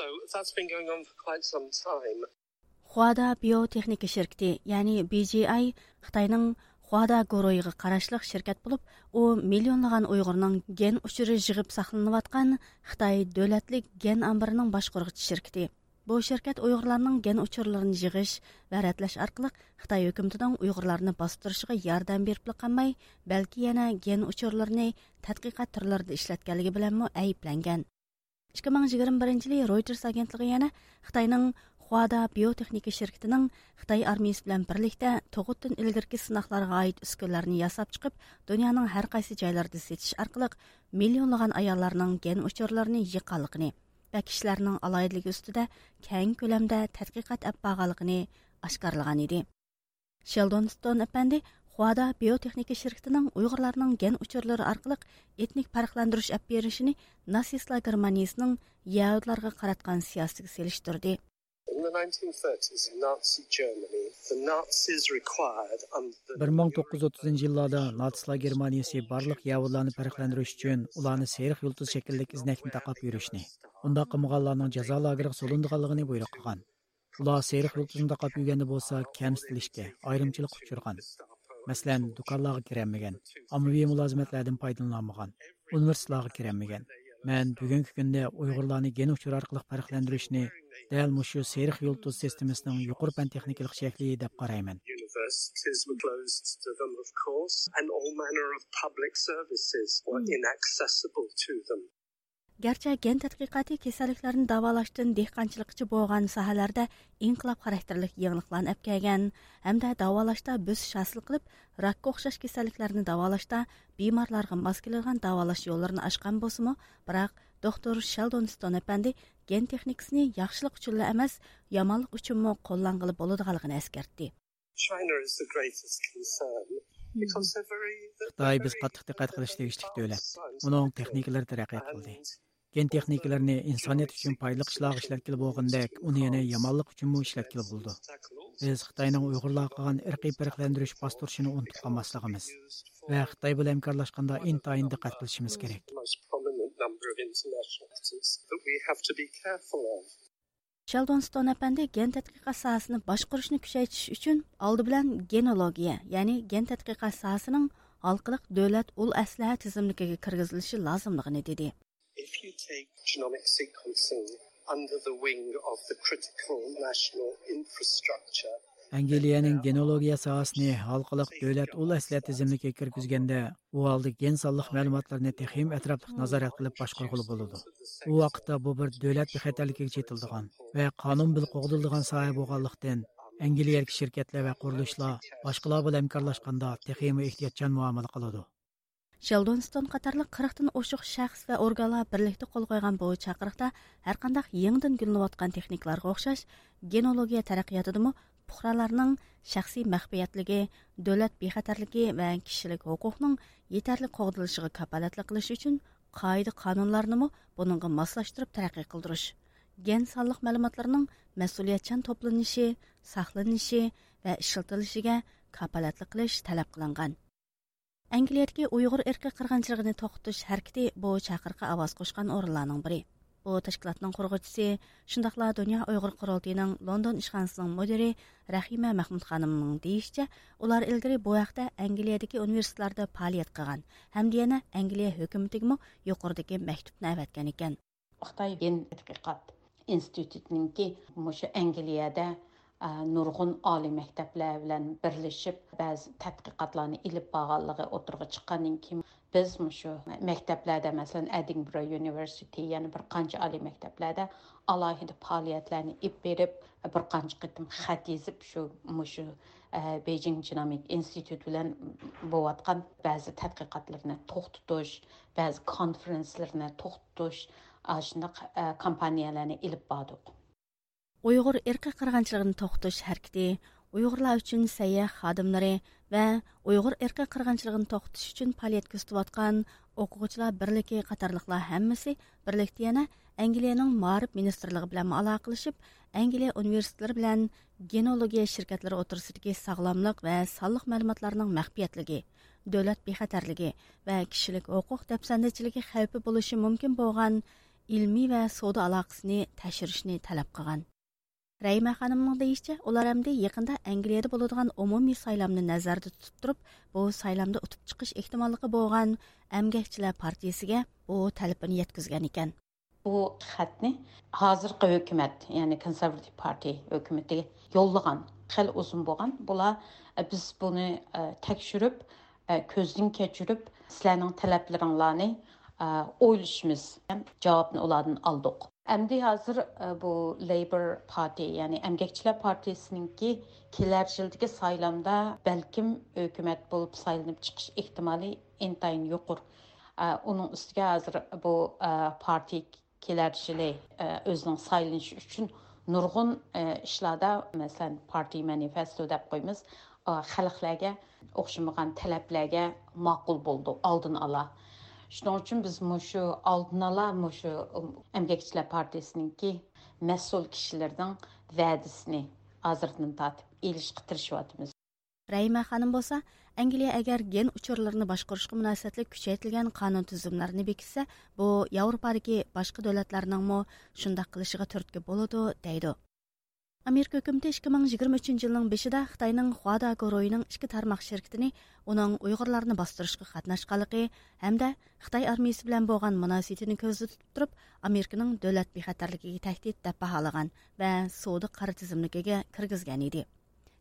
Хуада биотехника шеркеті, яғни BGI, Қытайның Хуада Гуройығы қарашылық шеркет болып, о миллионлыған ұйғырның ген ұшыры жығып сақылыныватқан Қытай дөләтлік ген амбарының башқорғыт шеркеті. Bu şirkat Uyg'urlarning gen uchurlarini yig'ish va ratlash orqali Xitoy hukumatining Uyg'urlarni bostirishiga yordam berib qolmay, balki yana gen uchurlarini tadqiqot turlarida ishlatganligi bilan ayblangan. 2021 yili Reuters agentligi yana Xitoyning Хуада биотехника şirketining Xitoy armiyasi bilan birlikda to'g'utdan ilgirki sinoqlarga oid uskunlarni yasab chiqib, dunyoning har qaysi joylarida setish orqali millionlagan ayollarning gen uchurlarini yiqqanligini və kişilərinin alaydılığı üstüdə kəng köləmdə tədqiqat əb bağlılığını aşkarlagan idi. Sheldon Stone əpəndi Хуада биотехника şirketining Uyg'urlarning gen uchurlari orqali etnik farqlandirish olib berishini Nasisla Germaniyasining Yahudlarga qaratgan. In the 1930s in Nazi Germany, the Nazis required under 1930 yillarda natsistlar germaniyasi barliq yahudlarni farqlantirish uchun ularni seriq yulduz shakllik iznakni taqab yurishni undaq qilmaganlarning jazo lageriga solindiganligini buyruq qilgan. Ular seriq yulduzni taqab yurganda bo'lsa kamsitilishga ayrimchilik uchirgan masalan do'konlarga kirolmagan ommaviy mulozimatlardan foydalanolmagan universitetlarga kirolmagan. Мен бүгінгі күнде ұйғырларны ген ұшыр арқылық парықландырышыны дәл мұшы серіқ үлтұз системісінің юқыр пән техникалық шекли деп қараймын. Gerçi gen tədqiqatı kasalliklarni davolashdan dehqonchilikchi bo'lgan sohalarda inqilob xarakterlik yangiliklarni olib kelgan hamda davolashda bosish hosil qilib rakka o'xshash kasalliklarni davolashda bemorlarga mos keladigan davolash yo'llarini ochgan bo'lsimi biroq doktor sheldon apandi gen texnikasini yaxshilik uchun emas yomonlik uchunmi qo'llang'ili bo'ladiganligini eskartdi. Xitoy biz qattiq diqqat qilish tegishli davlat uning texnikalari taraqqiyot qildi gen texnikalarini insoniyat uchun foydali ishlarga ishlatgili bo'lgandek uni yana yomonlik uchunmi ishlatgili bo'ldi biz xitoyning uyg'urlarga qilgan irqiy farqlantirish bostirishini unutib qolmasligimiz va xitoy bilan hamkorlashganda intayin diqqat qilishimiz kerak most prominent number of international actors that we have to be careful of. Sheldon Stone apandi gen tadqiqot sohasini boshqarishni kuchaytirish uchun oldi bilan genologiya, ya'ni gen tadqiqot sohasining xalqliq davlat ul aslaha tizimligiga kirgizilishi lozimligini dedi. If you take genomic sequencing under the wing of the critical national infrastructure, Angliyaning genologiya sohasini xalqliq davlat ul asliya tizimligiga kirgizganda u holda gen sonliq ma'lumotlarni texim atrofli nazorat qilib boshqarg'ili bo'ladi u vaqtda bu bir davlat bexatarligiga chetildigan va qonun bil qo'g'dildigan soha bo'lganlikdan angliyalik shirkatlar va qurilishlar boshqalar bilan hamkorlashganda texim ehtiyotchan muomala qiladi Шелдонстон қатарлық 40-тан ошық шәхс вә органлар бірлікті қол қойған бұл чақырықта әрқандақ еңдін гүлініп отқан техникаларға ұқсас генология тарақиятыды мұ пұқраларының шәхси мәхбиятлігі, дөләт бейхатарлығы вә кішілік хукукның етерлік қоғдылышығы капалатлы қылыш үшін қайды қанунларыны мұ бұныңғы маслаштырып тарақи қылдырыш. Ген салық мәліматларының мәсулиятчан топланышы, сақланышы вә ішілтілішіге капалатлы қылыш тәләп қыланған. Англиядагы уйгыр эрки кыргынчылыгын токтотуш харакаты бу чакыркы аваз кошкан орынларның бири. Бу тәшкилатның кургычысы, шундыйлар дөнья уйгыр курултыйның Лондон ишханасының мөдире Рахима Махмуд ханымның дейишчә, олар илгәре бу вакытта Англиядагы университетларда фаалият кылган һәм дияна Англия хөкүмәтегеме юқордагы мәктүпне әвәткән икән. Хытай ген тадқиқат институтының ки, мошы Англиядә nurg'un oliy maktablar bilan birlashib ba'zi tadqiqotlarni ilib borganligi o'tirg'a chiqqandan keyin biz shu maktablarda masalan edinburgh university yana bir qancha oliy maktablarda alohida faoliyatlarni ib berib bir qancha qitim xat yezib shu mushu beijing genomic institute bilan bo'layotgan ba'zi tadqiqotlarni to'xtatish ba'zi konferenslarni to'xtatish shundoq kompaniyalarni ilib bordik Uyghur irqi qirg'inchiligini to'xtatish harakati Uyg'urlar uchun sayyoh xodimlari va Uyg'ur irqi qirg'inchiligini to'xtatish uchun faoliyat ko'rsatayotgan o'quvchilar birligi qatorliqlar hammasi birlikda yana Angliyaning Ma'rif ministrligi bilan aloqalashib, Angliya universitetlari bilan genologiya şirketleri o'tirsidagi sog'lomlik va sonliq ma'lumotlarning maxfiyatligi, davlat bexatarligi va kishilik huquq dafsandichiligi xavfi bo'lishi mumkin bo'lgan ilmiy va savdo aloqasini tashirishni talab qilgan. Рәймә ханымның дейишчә, улар әмді якында Англиядә булыдыган умуми сайламны назарда тутып турып, бу сайламда утып чыгыш ихтималлыгы булган Әмгәкчеләр партиясегә бу талабын yetkizgan ekan. Bu xatni hozirgi hukumat, ya'ni консерватив партия hukumatiga yo'llagan. Хәл uzun bo'lgan. Bular e, biz buni e, tekshirib, e, ko'zdan kechirib, sizlarning таләпләреңләрне o'ylashimiz. Javobni ulardan oldik. Әмді hazır bu Labour Party, yani Əmgəkçilər Partisininki kelər yildagi saylamda balkim hökumət bo'lib saylanıb chiqish ehtimoli intayin yo'qur. Onun ustiga hozir bu parti kelar yili o'zining saylanishi uchun nurg'un ishlarda, masalan, parti manifesto deb qo'ymiz, xalqlarga o'xshamagan talablarga ma'qul bo'ldi, oldin ola. Shuning uchun biz mushu oldin ola mushu Emgakchilar partiyasininki mas'ul kishilarning va'dasini hozirdan tortib elishga tirishyapmiz. Рәймә ханым болса, Англия әгәр ген учурларны башкарышка мөнәсәбәтле күчәйтелгән канун төзүмнәрне бекитсә, бу Европадагы башка дәүләтләрнең мо шундый кылышыга төрткә булады, дейді. Америка үкіметі 2023 жылдың 5-дә Қытайның Хуада Гороиның ішкі тармақ шеріктіні, оның ұйғырларыны бастырышқы қатнашқалықы һәм әмді Қытай армиясы болған мөнәсәбәтен көзді тутып тұрып, Американың дөләт бехатерлигиге тәхтет тәп баһалаган ва соды кара тизимлигиге кіргізген еді.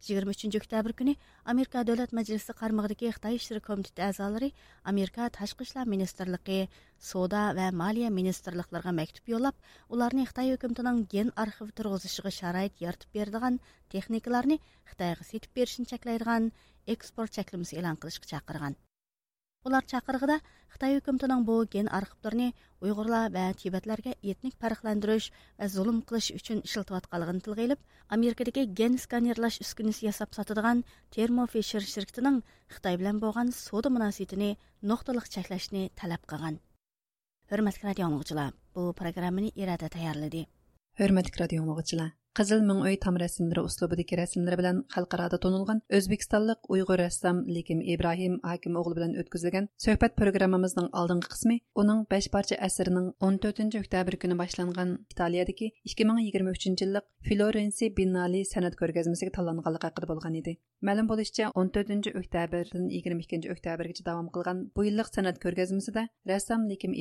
23 oktyabr kuni Amerika Davlat Majlisi qarmog'idagi Xitoy ishlar komiteti a'zolari Amerika Tashqi ishlar ministrligi, Savdo va Moliya ministrliklariga maktub yo'llab, ularni Xitoy hukumatining gen arxiv turg'izishiga sharoit yaratib beradigan texnikalarni Xitoyga setib berishni cheklaydigan eksport cheklamasi e'lon qilishga chaqirgan. Ular chaqirg'ida Xitoy hukumatining bu gen arxivlarini Uyg'urlar va Tibetlarga etnik farqlantirish va zulm qilish uchun ishlatayotganligini tilga ilib, Amerikadagi gen skanerlash uskunasi yasab sotadigan Thermo Fisher shirkatining Xitoy bilan bo'lgan savdo munosabatini nuqtaliq cheklashni radio Қызыл мүң Өй tam rəsmləri uslubudakı рәсімдері bilan xalqarada tonulğan Özbekistanlıq Uyğur рәссам Lekim Ибрахим Hakim oğlu bilan өткізілген söhbət программамыздың алдыңғы qismi оның 5 parça әсірінің 14-cü өктәбір күні башланған İtaliyadakı 2023-cü illik Florensi Biennale sənət körgəzməsinə tanlanğanlığı haqqında bolğan. Мәлім болышча 14-нче 22-нче октябрьгәчә дәвам кылган бу сәнәт сәнгать күргәзмәсендә рәссам Ликим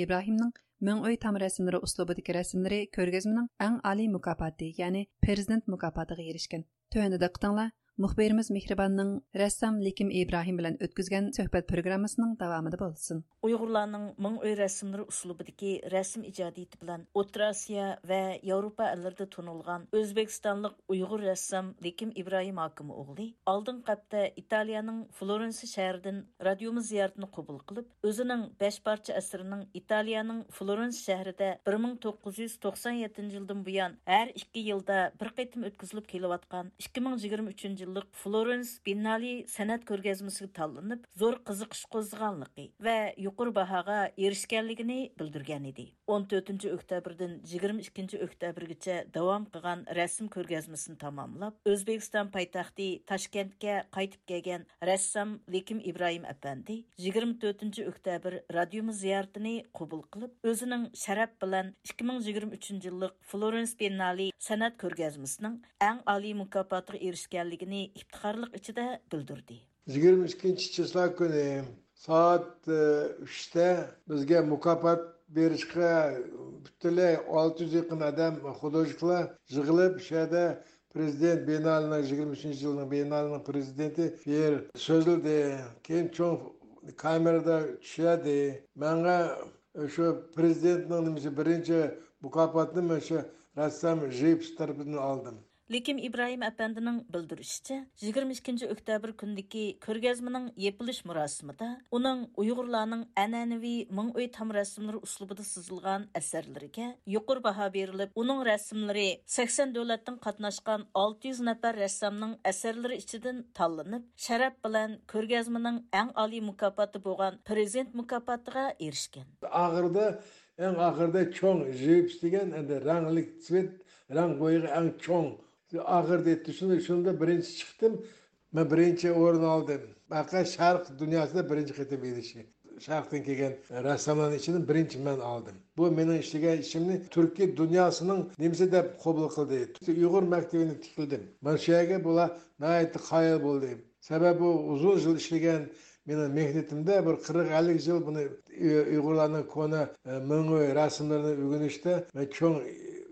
Мең өй там рәсімдері ұслобыдегі рәсімдері көргізмінің әң али мұкапаты, яғни президент мұкапатыға ерішкен. Төәнді дықтыңла, Мөхбирimiz Мехрибанның рәссам Ликим Ибраһим белән үткәзгән сөһбәт программасының дәвамында булсын. Уйгырларның моң өй рәсемләре услубыдагы рәсем иҗадияты белән Отра Азия ва Европа әлләрендә тонылган Өзбекстанлык уйгыр рәссам Ликим Ибраһим хакимы оглы алдын капта Италияның Флоренция шәһәреннән радиомыз зиярәтен кабул кылып, өзенең 5 парча әсәренең Италияның Флоренция 1997 елдан буян һәр 2 елда бер кытым үткәзелеп килеп 2023 жылдык Florence Biennale san'at ko'rgazmasiga tanlanib, zo'r qiziqish qo'zg'aganligi va yuqori bahoga erishganligini bildirgan edi. 14 oktyabrdan 22 oktyabrgacha davom qilgan rasm ko'rgazmasini tamomlab, O'zbekiston poytaxti Toshkentga qaytib kelgan rassom Lekim Ibrohim apandi 24 oktyabr radiomiz ziyoratini qabul qilib, o'zining sharaf bilan 2023 yillik Florence Biennale san'at ko'rgazmasining eng oliy mukofotiga erishganligini ekanligini iftixorlik ichida bildirdi. Yigirma ikkinchi chislo kuni soat e, uchda bizga mukofot berishga butunlay olti yuz yaqin odam художниклар yig'ilib o'sha yerda prezident binolini yigirma uchinchi yilning binolini prezidenti yer so'zildi keyin cho'ng kamerada tushadi. Manga shu prezidentning birinchi mukofotni shu rassom jips tarafidan oldim. Lekin İbrahim әпәндінің білдірішіше, 22 октябр күндегі көргәзмінің епіліш мұрасымыда, оның ұйғырларның әнәневи мың ой там рәсімлері ұслубыда сызылған әсәрлерге юқыр баха беріліп, оның рәсімлері 80 дөләттің қатнашқан 600 нәпәр рәссамның әсәрлері ішіден талынып, шәрәп білән көргәзмінің әң али мұкапаты болған президент мұкапатыға ерішкен. Ағырда, әң ағырда чоң жиіпс деген, әнді рәңлік цвет rang bo'yiga eng cho'ng og'ir deb shunda shunda birinchi chiqdim man birinchi o'rin oldim. Faqat sharq dunyosida birinchi qatam edishi sharqdan kelgan rassomlarni ichidan birinchi man oldim. Bu mening ishlagan ishimni turkiy dunyosining nimasi deb qabul qildi. Uyg'ur maktabini tikildim. Mana shu yerga bular nihoyatda qoyil bo'ldi. Sababi uzun yil ishlagan meni mehnatimda bir qirq ellik yil buni uyg'urlarni ko'na e, ming'u rasmlarini o'rganishda man cho'ng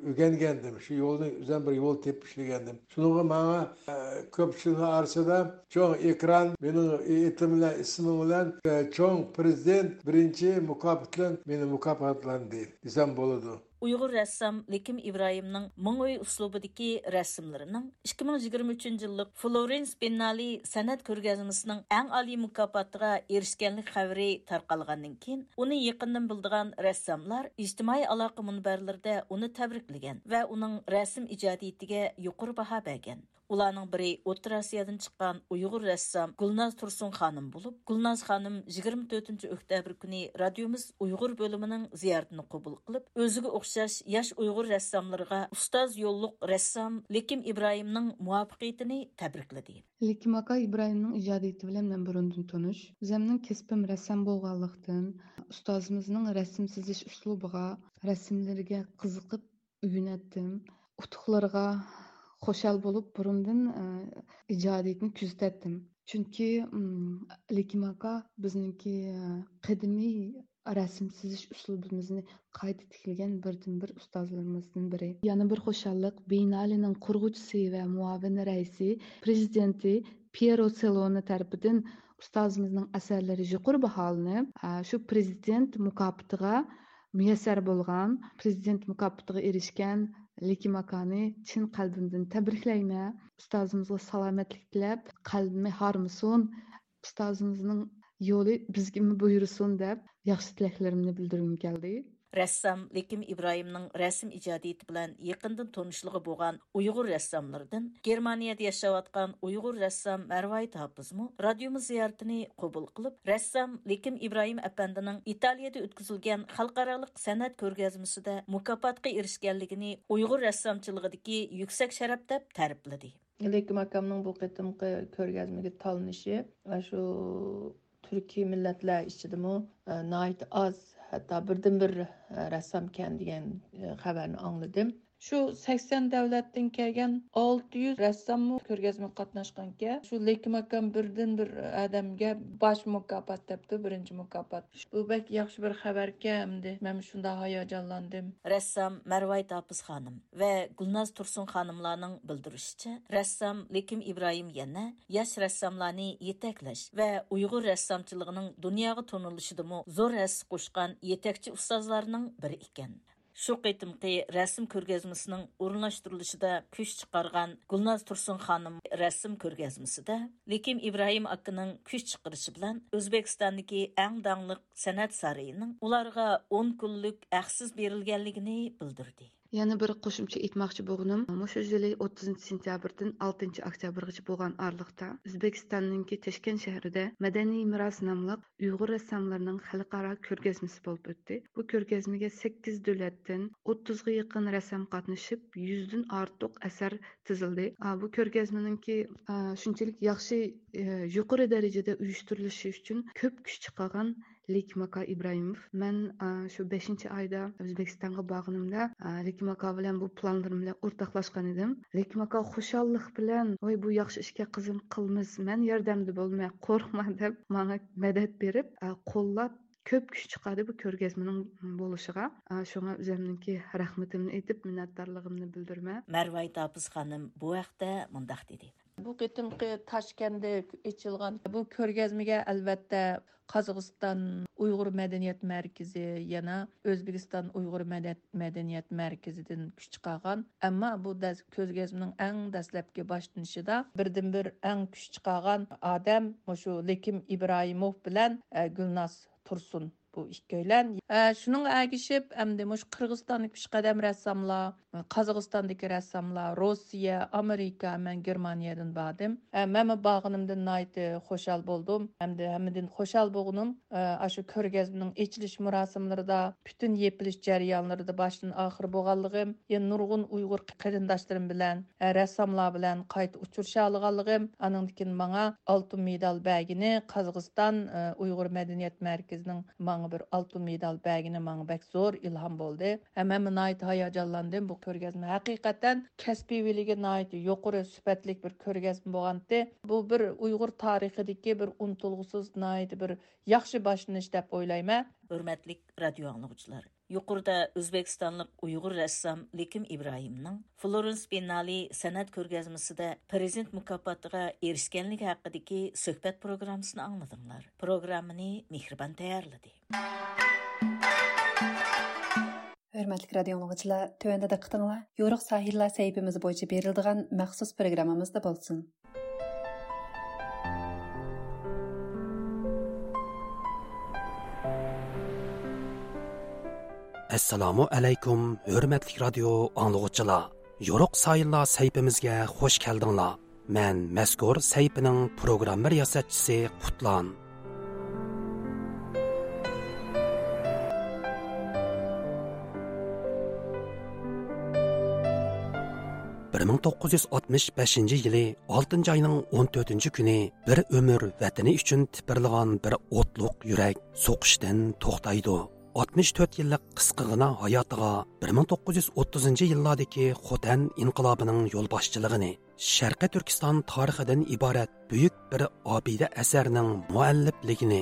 o'rgangandim shu yo'lni o'zim bir yo'l tepib ishlagandim shuninga manga e, ko'pchilik orasida cho'ng ekran meni etim bilan ismim bilan e, cho'ng prezident birinchi mukofot bilan meni mukofotlandi desam bo'ladi Uyghur rəssam Lekim İbrahimның Mыңой üslubidagi rəsmlarining 2023 yillik Florence Biennale san'at ko'rgazmasining eng oliy mukofotiga erishganlik xabari tarqalgandan keyin uni yaqindan bildigan rassamlar ijtimoiy aloqa munbarlarida uni tabriklagan va uning rasm ijodiyatiga yuqori baho bergan. Уларның бірі Оттыр Россиядан шыққан уйгыр рәссам Гүлназ Турсун ханым болып, Гүлназ ханым 24 октябрь күні радиомыз уйгыр бөлімінің зияртын кабул кылып, өзүгө окшаш яш уйгыр рәссамларга ұстаз yolluq рәссам Леким Ибраимның муваффақиятын тәбрикләде. Леким ака Ибраимның иҗадияты белән мен бурындан таныш. Үземнең кесбем рәссам булганлыктан, устазыбызның рәсем сызыш üslubыга, рәсемләргә кызыкып үйнәттем. Утукларга xo'shal bo'lib burundan ijodiyatni kuzatatdim chunki lekim aka bizniki qadimiy rasm chizish uslubimizni qayta tiklagan birdan bir ustozlarimizdan biri. Yana bir xo'shallik binalining qurg'uvchisi va muavin raisi prezidenti piero seloni tarafidan ustozimizning asarlari yuqori baholanib shu prezident mukofotiga muyassar bo'lgan prezident erishgan Leki Makani çin qalbimdən təbrikləymə. Ustazımıza salamətlik diləb, qalbimi harmısın, ustazımızın yolu bizə buyursun deyə yaxşı diləklərimi bildirim gəldi. рәссам Леким Ибраимның рәсем иҗадияты белән якындан танышлыгы булган уйгыр рәссамлардан Германиядә яшәп аткан уйгыр рәссам Мәрвайт Хапызмы радиомы зиярәтен кабул кылып, рәссам Леким Ибраим әпәндинең Италиядә үткәрелгән халыкаралык сәнәт күргәзмәсендә мукафатка ирешкәнлеген уйгыр рәссамчылыгындагы yüksek юксәк дип тәрифләде. Леким акамның бу кытымкы күргәзмәгә талынышы ва шу Türkiye milletler içinde mu nait az hatto birdan bir rassamkan degan xabarni angladim shu sakson davlatdan kelgan olti yuz rassammi ko'rgazma qatnashganka shu lekim akam birdan bir odamga bosh mukofot debdi birinchi mukofot. Bu bak yaxshi bir xabarka endi man shunda hayajonlandim. Rassom marvayt hafiz xonim va gulnaz tursun xonimlarning bildirishicha rassom lekim ibrohim yana yosh rassomlarni yetaklash va uyg'ur rassomchiligining dunyoga tonilishidimi zo'r hassa qo'shgan yetakchi ustozlarning biri ekan. Шу қытымқи рәсім көргезмісінің орнаштырылышыда күш шығарған Гүлназ Тұрсын ханым рәсім көргезмісі де, Лекем Ибраим Акының күш шығарышы білен Өзбекстандығы әң даңлық сәнәт сарайының оларға 10 күллік әқсіз берілгенлігіні білдірді. Yana bir qo'shimcha aytmoqchi bo'lganim mushu yili o'ttizinchi sentyabrdan oltinchi oktyabrgacha bo'lgan oraliqda o'zbekistonninki toshkent shahrida madaniy meros nomli uyg'ur rassomlarining xalqaro ko'rgazmasi bo'lib o'tdi. Bu ko'rgazmaga sakkiz davlatdan o'ttizga yaqin rassom qatnashib yuzdan ortiq asar tizildi. Bu ko'rgazmaninki shunchalik yaxshi e, yuqori darajada uyushtirilishi uchun ko'p kuch chiqargan lekim aka ibrohimov man shu beshinchi oyda o'zbekistonga borganimda lekim aka bilan bu planlarim o'rtoqlashgan edim. Lekim aka xushallik bilan voy bu yaxshi ishga qizim qilmiz man yordamda qo'rqma deb manga madad berib qo'llab ko'p kuch chiqadi bu ko'rgazmaning bo'lishiga. Shunga o'zimniki rahmatimni aytib minnatdorligimni bildirman marvay mundoq dedi. Bu qitimqi toshkentda ochilgan bu ko'rgazmaga albatta qozog'iston uyg'ur madaniyat markazi yana o'zbekiston uyg'ur madaniyat markazidan kuch chiqargan ammo bu ko'rgazmaning eng dastlabki boshlanishida birdan bir eng kuch chiqargan odam shu lekim ibrohimov bilan gulnoz tursun bu ikkoylan shuning agishib rassamlar Qazog'istondagi rassomlar, Rossiya, Amerika, men Germaniyadan badim. Mən bağınımdan nayti найты boldum. болдым. də həmidin xoşal boğunum, aşı körgəzminin içiliş mərasimlərində, bütün yepiliş cəryanlarında başdan axır boğanlığım, yəni nurgun Uyğur qarindaşlarım bilan, rassomlar bilan qayt uçurşa alğanlığım, anındikin mənə medal bəgini Qazog'iston Uyğur mədəniyyət mərkəzinin mənə bir altın medal bəgini mənə bək zor ilham boldu. Həm ko'rgazma. Haqiqatan kasbiyligi yuqori sifatlik bir ko'rgazma bo'lgandi. Bu bir uyg'ur tarixidagi bir unutilg'usiz bir yaxshi boshlanish deb o'ylayman. Hurmatli radio anglovchilar yuqorida o'zbekistonlik uyg'ur rassom lekim ibrohimning florens biennale san'at ko'rgazmasida prezident mukofotiga erishganligi haqidagi suhbat programmasini angladinglar programmani mehribon tayyorladi. Hörmətli radio dinləyicilər, tövəndə diqqətinizə Yoruq sahillər səhifəmiz boyunca verildiğən məxsus proqramımızda bolsun. Assalomu alaykum, hurmatli radio dinləyicilər. Yoruq sayillar səhifəmizə xush keldinglar. Men məzkur sayfining programma riyosatchisi Qutlan. 1965 yili 6 ayning 14 kuni bir umr vatani uchun tipirlagan bir o'tliq yurak so'qishdan to'xtaydi. 64 yillik qisqagina hayotiga 1930 yillardagi xotan inqilobining yo'lboshchiligini sharqiy turkiston tarixidan iborat buyuk bir obida asarning muallifligini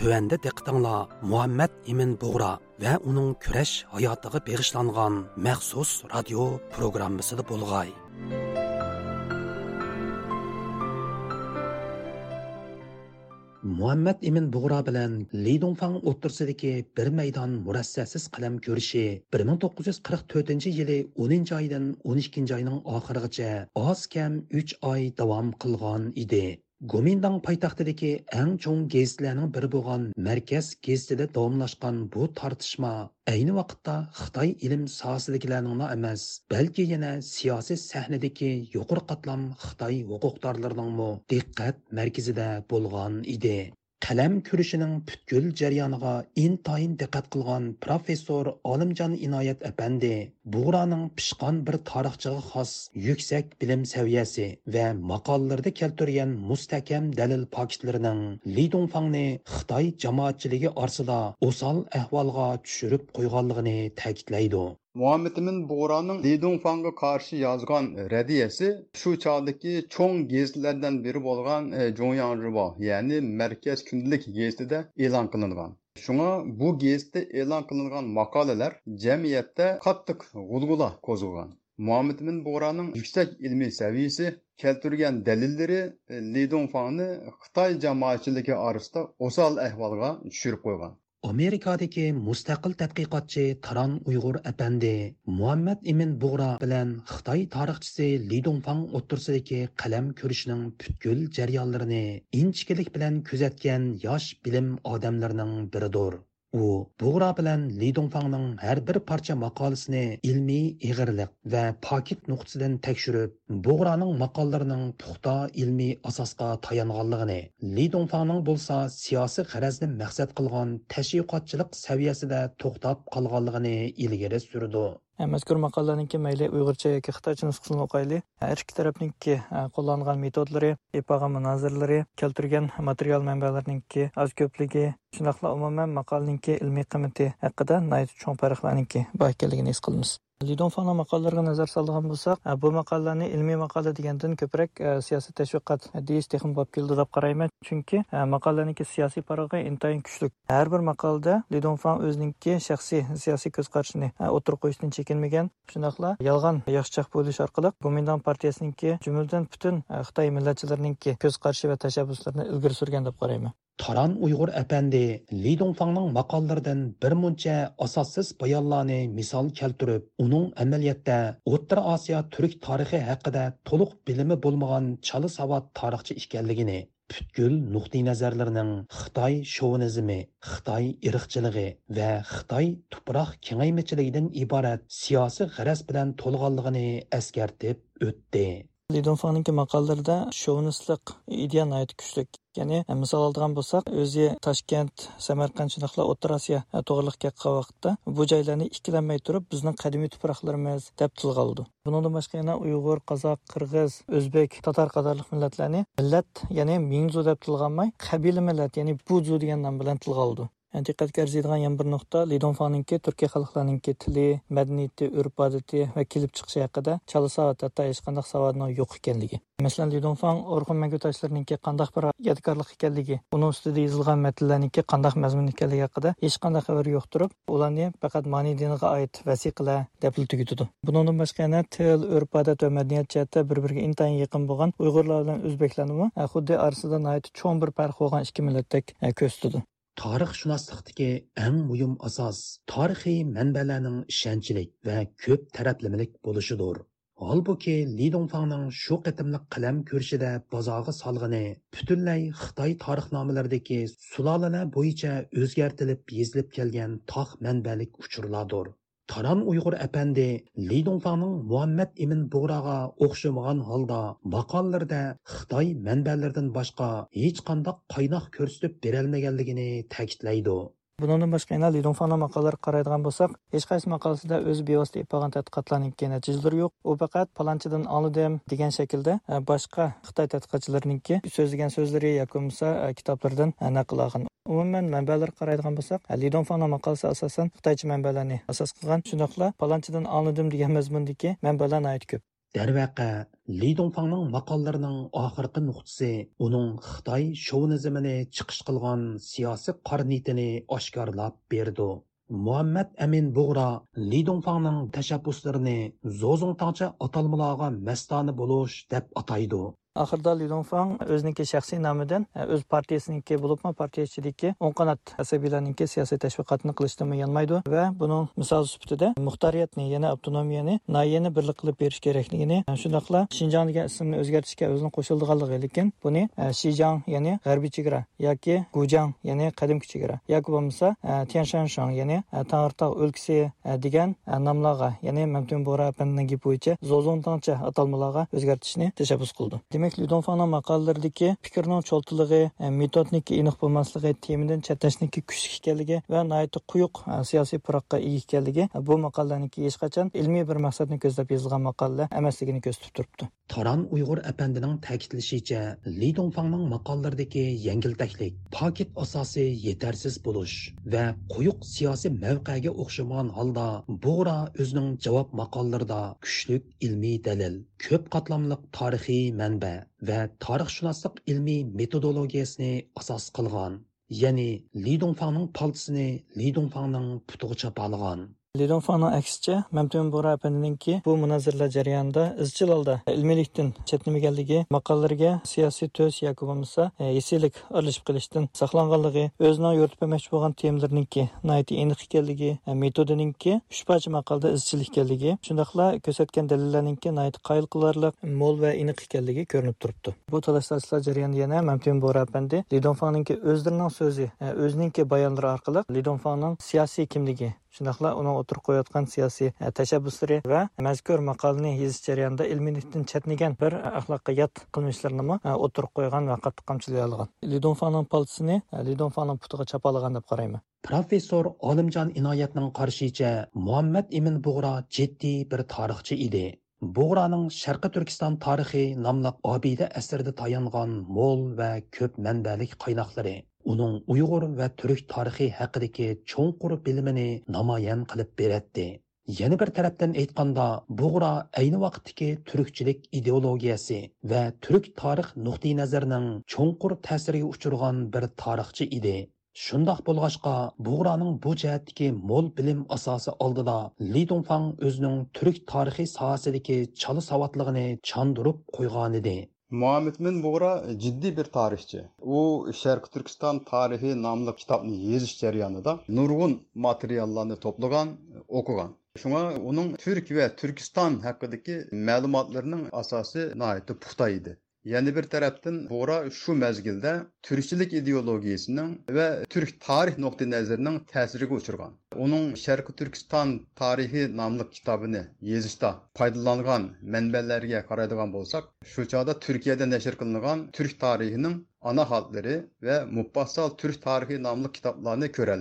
Төвәндә диqqәтеңләр Muhammad Имин Бугра ва уның көрәш хаятыга бегышланган махсус радио программасында булгай. Muhammad Emin Buğra bilan Li Dongfang o'rtasidagi bir maydon murassasiz qalam ko'rishi 1944 yili 10 oydan 12 oyning oxirigacha oz kam 3 oy davom qilgan edi. Гоминдан пайтақтыдегі әң чоң гезітлерінің бірі болған Мәркәз гезітіде давамлашқан bu тартышма ayni vaqtda Xitoy ilm sohasidagilarining emas, balki yana siyosiy sahnadagi yuqori qatlam Xitoy huquqdorlarining diqqat markazida bo'lgan edi. Qalam ko'rishining butkul jarayoniga intayin diqqat qilgan professor olimjon inoyat apandi bug'roning pishqon bir tarixchiga xos yuksak bilim saviyasi va maqollarda keltirgan mustahkam dalil paketlarining lidunfangni xitoy jamoatchiligi orsida o'sal ahvolga tushirib qo'yganligini ta'kidlaydi. Muhammadimin bug'roning lidunfanga qarshi yozgan radiyasi shu çağdaki çoğun gezilerden biri bo'lgan e, jo'yang rivo ya'ni markaz kundalik gazetida e'lon qilingan. Şuna bu gezide e'lon qilingan maqolalar jamiyatda qattiq g'ulg'ula qo'zg'agan muhammadimin Buğra'nın yüksek ilmiy seviyesi keltirgan dalillari e, lidunfangni xitoy jamoatchiligi orasida o'sal ahvolga tushirib qo'ygan. Amerikadagi mustaqil tadqiqotchi taron uyg'ur apandi muhammad imin bug'ro bilan xitoy tarixchisi li dongfang o'ttirsidagi qalam ko'rishning butkul jarayonlarini inchikilik bilan kuzatgan yosh bilim odamlarining biridir. U bug'ra bilan li dongfangning har bir parcha maqolasini ilmiy ig'irliq va pokit nuqtasidan tekshirib bug'raning maqollarining puxta ilmiy asosga tayanganligini li dongfangning bo'lsa siyosiy g'arazni maqsad qilgan tashviqotchilik saviyasida to'xtab qolganligini ilgari surdi. Э, mazkur maqolaniki mayli uyg'urcha yoki xitoycha nusxasini o'qayli har э, er ikki tarafninki э, qo'llangan metodlari epag'a munozirlari keltirgan material manbalarininki oz ko'pligi. Shundoqla umuman maqolaninki ilmiy qiymati haqida cho'ng farqlarniki bor ekanligini his qilamiz. Lidonfana maqolalariga nazar soladigan bo'lsak e, bu maqolalarni ilmiy maqola degandan ko'proq e, siyosiy tashviqot deyish texim bo'lib keldi deb qarayman. Chunki e, maqolaniki siyosiy parog'i intayin kuchli. Har bir maqolada lidonfan o'ziniki shaxsiy siyosiy ko'z qarashini o'tirib qo'yishdan chekinmagan. Shundoqla yolg'on yaxshichaq bo'lish orqali gumindan partiyasiniki jumladan butun xitoy millatchilarininki ko'z qarashi va tashabbuslarini ilgari surgan deb qarayman. Taran Uyg'ur әпәнди Ли Дongfangның мақаллардан bir muncha asossiz bayonlarni misol keltirib, uning amaliyotda O'rta Osiyo turk tarixi haqida to'liq bilimi bo'lmagan chala savod tarixchi ekanligini, butkul nuqtai nazarlarining Қытай shovinizmi, Қытай ирықчылығы вә Қытай tuproq кеңеймечілігіден ибарат сиясы g'araz білән толғалығыны әскертіп өтті. Lidonfaniki maqolalarida shovinistlik ideya kuchlik ya'ni misol oladigan bo'lsak o'zi toshkent samarqand shundoqla o'rta osiyo e, to'g'riliq kelgan vaqtda bu joylarni ikkilanmay turib bizning qadimiy tuproqlarimiz deb tilga oldi bundan boshqa yana uyg'ur qozoq qirg'iz o'zbek tatar qatorliq millatlarni millat ya'ni minzu deb tilga olmay qabila millat ya'ni buzu degan nom bilan tilga oldi diqqatga arziydigan yana bir nuqta lidonfaninki turkiya xalqlarininki tili madaniyati urf odati va kelib chiqishi haqida chala savat hatto hech qanday savodni yo'q ekanligi masalan lidonfan orxun mangutashlarininki qandaq bir yodgorlik ekanligi uni ustida yozilgan matnlarniki qandaq mazmun ekanligi haqida hech qanday xabar yo'q turib ularni faqat mani diniga oid vasiqalar deb tugitidi bundan boshqa yana til urf odat va madaniyat jihatda bir biriga intayin yaqin bo'lgan uyg'urlar bilan o'zbeklarni xuddi orasida cho'ng bir farq bo'lgan ikki millatdek e, ko'rsatadi tarixshunoslikdagi eng muhim asos tarixiy manbalarning ishonchlik va ko'p taraflimilik bo'lishidir. Holbuki li donfangning shu qitimli qalam ko'rishida bozog'i solg'ini butunlay xitoy tarixnomalaridagi sulolalar bo'yicha o'zgartilib yezilib kelgan tog' manbalik uchurlardir. Таран Уйғур әпәнди Ли Донфаңның Муаммад Имин Буғраға оқшымаған халда мақалларда Xitoy manbalaridan boshqa hech qanday qaynoq ko'rsatib berolmaganligini ta'kidlaydi. Bundan boshqa yana Lidonfana maqolalar qaraydigan bo'lsak, hech qaysi maqolasida o'z bevosita ipagan tadqiqotlarning natijalari yo'q. U faqat palonchidan oldim degan shaklda boshqa Xitoy tadqiqotchilarininki so'zlagan so'zlari yoki bo'lmasa kitoblardan e, naql olgan. Umuman manbalar qaraydigan bo'lsak, Lidonfana maqolasi asosan Xitoycha manbalarni asos qilgan. Shundoqla palonchidan oldim degan mazmundagi manbalar ko'p. darvaqa li donfangning maqollarining oxirgi nuqtasi uning xitoy shovinizmini chiqish qilgan siyosiy qornitini oshkorlab berdi muhammad amin bug'ro li donfangning tashabbuslarini zozongtangcha atalmalarga mastoni bo'lish deb ataydi oxirida lidonfang o'ziniki shaxsiy nomidan e, o'z partiyasiniki bo'libmi partiya ichidagi o'ng qanot asabiylarniki siyosiy tashviqotni qilishdan yanmaydi va buning misol sifatida muxtoriyatni yana avtonomiyani noyani birlik qilib berish kerakligini e, shundoqla shinjong degan ismni o'zgartirishga o'zini qo'shildiganligi lekin buni e, shijang ya'ni g'arbiy chegara yoki gujang ya'ni qadimgi chegara yoki bo'lmasa e, tianshanshang ya'ni e, tangirtog' o'lkasi e, degan nomlarga ya'ni mamtun bora bo'yicha Зозонтанча atalmalarga o'zgartirishni tashabbus qildi. Demak Ludonfana maqolalaridagi fikrning cho'ltiligi e, metodniki aniq bo'lmasligi temadan chatlashniki kuchli ekanligi va nihoyatda quyuq e, siyosiy puroqqa ega ekanligi e, bu maqolalarniki hech qachon ilmiy bir maqsadni ko'zlab yozilgan maqola emasligini ko'rsatib turibdi. Taron uyg'ur apandining ta'kidlashicha li donfanning maqolalaridagi yangiltaklik pokit asosi yetarsiz bo'lish va quyuq siyosiy mavqega o'xshamagan holda bug'ra o'zining javob maqollarida kuchlik ilmiy dalil ko'p qatlamliq tarixiy manba va tarixshunoslik ilmiy metodologiyasini asos qilgan ya'ni Lidongfangning paltisini li putug'icha putiga chapalagan Lidonfano aksicha Mamtun Bora apandininki bu munozaralar jarayonida izchil holda e, ilmiylikdan chetnamaganligi, maqolalarga siyosiy to's yoki bo'lmasa e, yesilik aralashib qilishdan saqlanganligi, o'zining yo'ritib bermoqchi bo'lgan temalarninki nihoyatda aniq ekanligi, e, metodininki uch parcha maqolada izchil ekanligi, shundoqla ko'rsatgan dalillarninki nihoyat qoyil qilarliq, mo'l va aniq ekanligi ko'rinib turibdi. Bu talash jarayonida yana Mamtun Bora apandi Lidonfanoningki o'zlarining so'zi, o'zininki bayonlari orqali Lidonfanong siyosiy kimligi shundoqla uni o'tirib qo'yayotgan siyosiy e, tashabbuslari va mazkur maqolani yozish jarayonida ilmiylikdan chatnigan bir e, axloqqa yot qilmishlarni e, o'tirib qo'ygan va qattiq qamchilay olgan. Lidonfaning paltisini e, lidonfaning putiga chapalagan deb qarayman professor olimjon inoyatning qarashicha muhammad ibn bug'ro jiddiy bir tarixchi edi. Bug'roning sharqi turkiston tarixi nomli obida әсірді tayangan mo'l va ko'p manbalik qaynoqlari. Uning uyg'ur va turk tarixi haqidagi cho'nqur bilimini namoyon qilib beradi Yana bir tarafdan aytganda, Buğra ayni vaqtdagi turkchilik ideologiyasi va turk tarix nuqtai nazarining cho'nqur ta'siriga uchirgan bir tarixchi edi. Shundoq bo'lg'achqa, Buğraning bu jihatdagi mo'l bilim asosi oldida Li Dongfang o'zining turk tarixi sohasidagi chala savodligini chandurib qo'ygan edi. Muhammed Min Buğra e, ciddi bir tarihçi. O Şarkı Türkistan Tarihi namlı kitabını yazış jarayonida nurg'un materiallarni to'plagan, e, o'qigan. Şuna onun Türk ve Türkistan haqidagi ma'lumotlarining asosi nihoyatda puxta edi. Yana bir tarafdan Bora şu mezgilde turkchilik ideologiyasining ve Türk tarix nuqtai nazarining ta'siriga uçurğan. Onun Sharqi Türkistan tarixi namlı kitabını yazışda foydalangan mənbələrə qaraydigan bo'lsak, şu çağda Turkiyada nashr qilingan Türk tarixining ana hollari və mufassal Türk tarixi namlı kitablarını ko'ra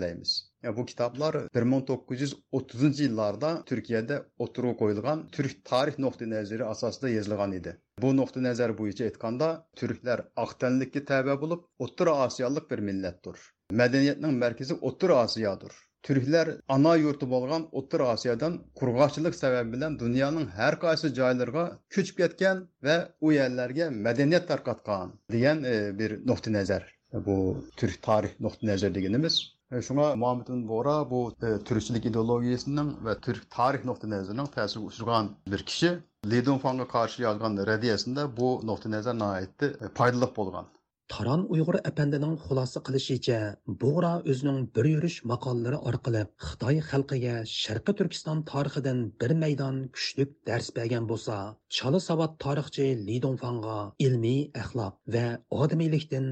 Bu kitaplar 1930-cu illərdə Türkiyədə oturuq qoyulğan türk tarix nöqteyi nəzəri əsasında yazılğan idi. Bu nöqteyi nəzər boyunca aytqanda türklər aqtənlikə təbə olub Otur Asiyalıq bir millətdir. Mədəniyyətinin mərkəzi Otur Asiyadır. Türklər ana yurtu bolğan Otur Asiyadan qurğaçılıq səbəbi ilə dünyanın hər qaysı yerlərinə köçüb getgan və o yerlərə mədəniyyət tarqatqan deyən e, bir nöqteyi nəzər. Bu türk tarix nöqteyi nəzər deyilimiz. E, Шуңа Muhammed bin Bora bu e, türkçülük ideologiyasının ve Türk tarih nokta nazarının tesiri uçurgan bir kişi. Li Dongfang'a karşı yazgan rediyesinde bu nokta nazar nihayetde e, faydalı bolgan. Taran Uyg'ur apandining xulosa qilishicha, Bug'ra o'zining bir yurish maqolalari orqali Xitoy xalqiga Sharqi Turkiston tarixidan bir maydon kuchlik dars bergan bo'lsa, chala savad tarixchi Li Dongfangga ilmiy axloq va odamiylikdan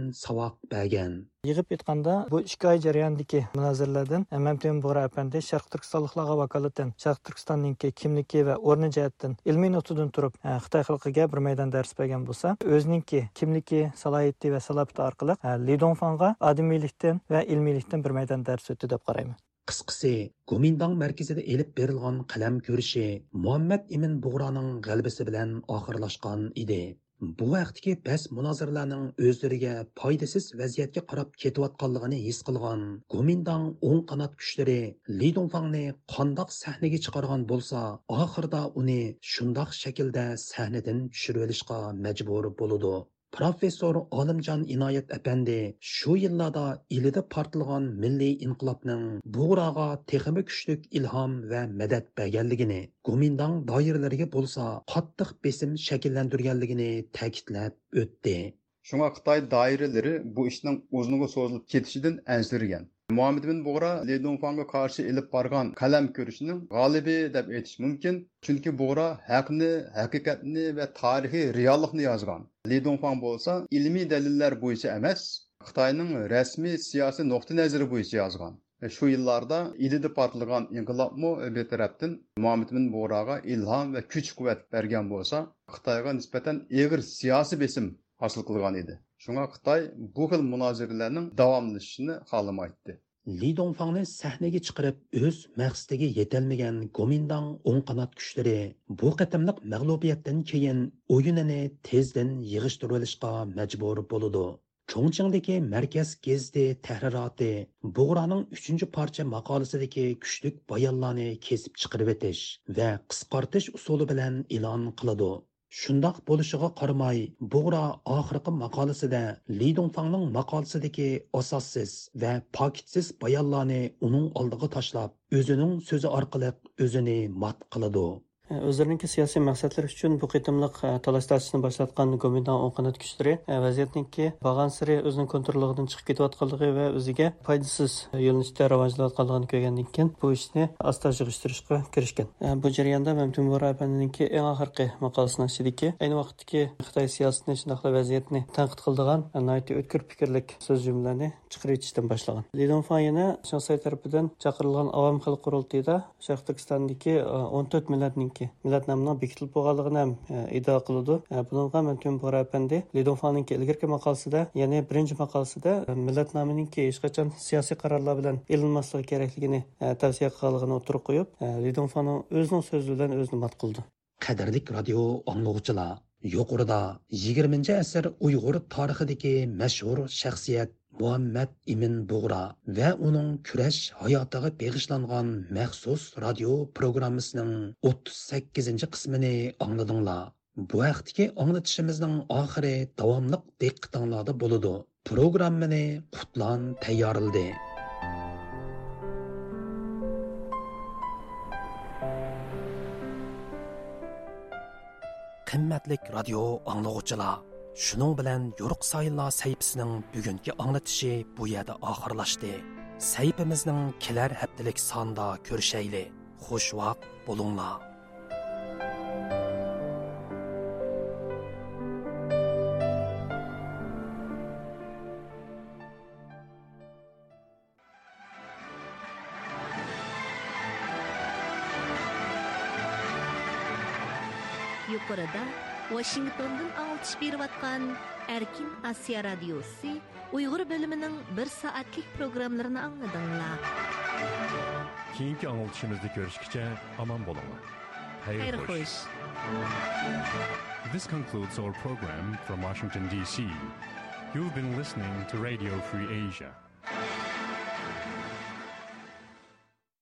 bergan. Yig'ib aytganda bu ikki oy jarayonidagi munozirlardan mamtun bo'ra apandi sharq turkistonliklarga vakolatan sharq turkistonninki kimligi va o'rni jihatdan ilmiy nuqtadan turib e, xitoy xalqiga bir maydon dars bergan bo'lsa o'zininki kimligi salohiyati va salobati orqali e, lidonfanga odimiylikdan va ilmiylikdan bir maydon dars o'tdi deb qarayman. Qisqasi gomindang markazida elib berilgan qalam ko'rishi muhammad ibn bug'roning g'albisi bilan oxirlashgan edi. Bu vaqtdagi bas munoziralarning o'zlariga foydasiz vaziyatga qarab ketayotganligini his qilgan gomindang o'ng qanot kuchlari lidonfangni qandoq sahnaga chiqargan bo'lsa oxirida uni shundoq shaklda sahnadan tushirib olishga majbur bo'ludi Professor Olimjon Inoyat apandi shu yillarda elida portlagan milliy inqilobning Buğraga texmi kuchlik ilhom va madad berganligini, gumindong doiralariga bo'lsa qattiq besim shakllantirganligini ta'kidlab o'tdi. shunga xitoy doiralari bu ishning uzunga so'zilib ketishidan anjirgan Muhammed bin Buğra Li Dongfang'a karşı elip bargan kalem görüşünün galibi dep etiş mümkün. Çünkü Buğra hakını, hakikatini ve tarihi reallıkını yazgan. Li Dongfang bolsa ilmi deliller bu işi emez. Xitayning resmi siyasi nokta neziri bu işi yazgan. E, şu yıllarda İdidi partlagan inkılap mı e, bir taraftan Muhammed bin Buğra'ga ilham ve küç kuvvet bergen bolsa Xitayga nispeten egir siyasi besim hasıl kılgan idi. Шуңа Қытай бұл хил мұназирлерінің давамлышыны қалымайтты. Ли Донфаңны сәхнеге чыгарып, өз мақсадыга yetелмәгән Гоминдан оң канат күчләре бу кытымлык мәгълүбияттан кийин оюныны тездән йыгыштырып алышка мәҗбүр булды. Чоңчыңдагы Мәркәз гезде тәһрираты Буграның 3нче парча мақаласындагы күчлек баянларны кесип чыгарып әтеш ва кыскартыш усулы белән элан кылды. Shundoq bo'lishiga qaramay, bug'ra oxirgi maqolasida Li Dongfangning maqolasidagi asossiz va pokitsiz bayonlarni uning oldiga tashlab, o'zining so'zi orqali o'zini mat qiladi. Э, o'zlariniki siyosiy maqsadlar uchun bu qitimliq э, e, talash boshlatgan gomindan o'qinat kuchlari э, vaziyatniki borgan siri o'zining kontrolligidan chiqib ketayotganligi va o'ziga foydasiz yo'nalishda rivojlanayotganligini ko'rgandan keyin bu ishni asta yig'ishtirishga kirishgan. Bu jarayonda mamtun apaniki eng oxirgi maqolasini ichidagi ayni vaqtdagi xitoy siyosatini shundoqla vaziyatni tanqid qildigan e, o'tkir fikrlik so'z jumlalarni chiqarib yetishdan boshlagan lidonfa yana shoxsay tarafidan chaqirilgan avom xalq qurultiyida sharq turkistondagi e, o'n to'rt millatning ki millat nomining bekitilib bo'lganligini ham e, iddao qiladi e, bunga mantun bora apandi lidonfaninki ilgirki maqolasida ya'ni birinchi maqolasida e, millat nomininki hech qachon siyosiy qarorlar bilan ilinmasligi kerakligini tavsiya qilganligini o'tirib qo'yib lidonfaning o'zining so'zi bilan o'zini mat qildi. Qadrlik radio anglovchilar yuqorida yigirmanchi asr uyg'ur tarixidagi mashhur shaxsiyat muhammad imin bug'ra va uning kurash hayotiga beg'ishlangan maxsus radio programmasining 38 qismini angladinglar bu vaqtdagi anglatishimizning oxiri davomliq diqqatinglarda bo'ladi programmani qutlan tayyorladi qimmatlik radio anglag'uvchilar shuning bilan yo'riq sayillar sayfisining bugungi anglatishi bu yerda oxirlashdi. Sayfimizning kelar haftalik sonda ko'rishayli xush vaqt bo'linglar. Вашингтондон алтыш беріп атқан Әркин Асия радиосы ұйғыр бөлімінің бір сағатлық программларын аңладыңла. Кейінгі аңылтышымызды көрішкіше аман болыңа. Хайыр. This concludes our program from Washington, D.C. You've been listening to Radio Free Asia.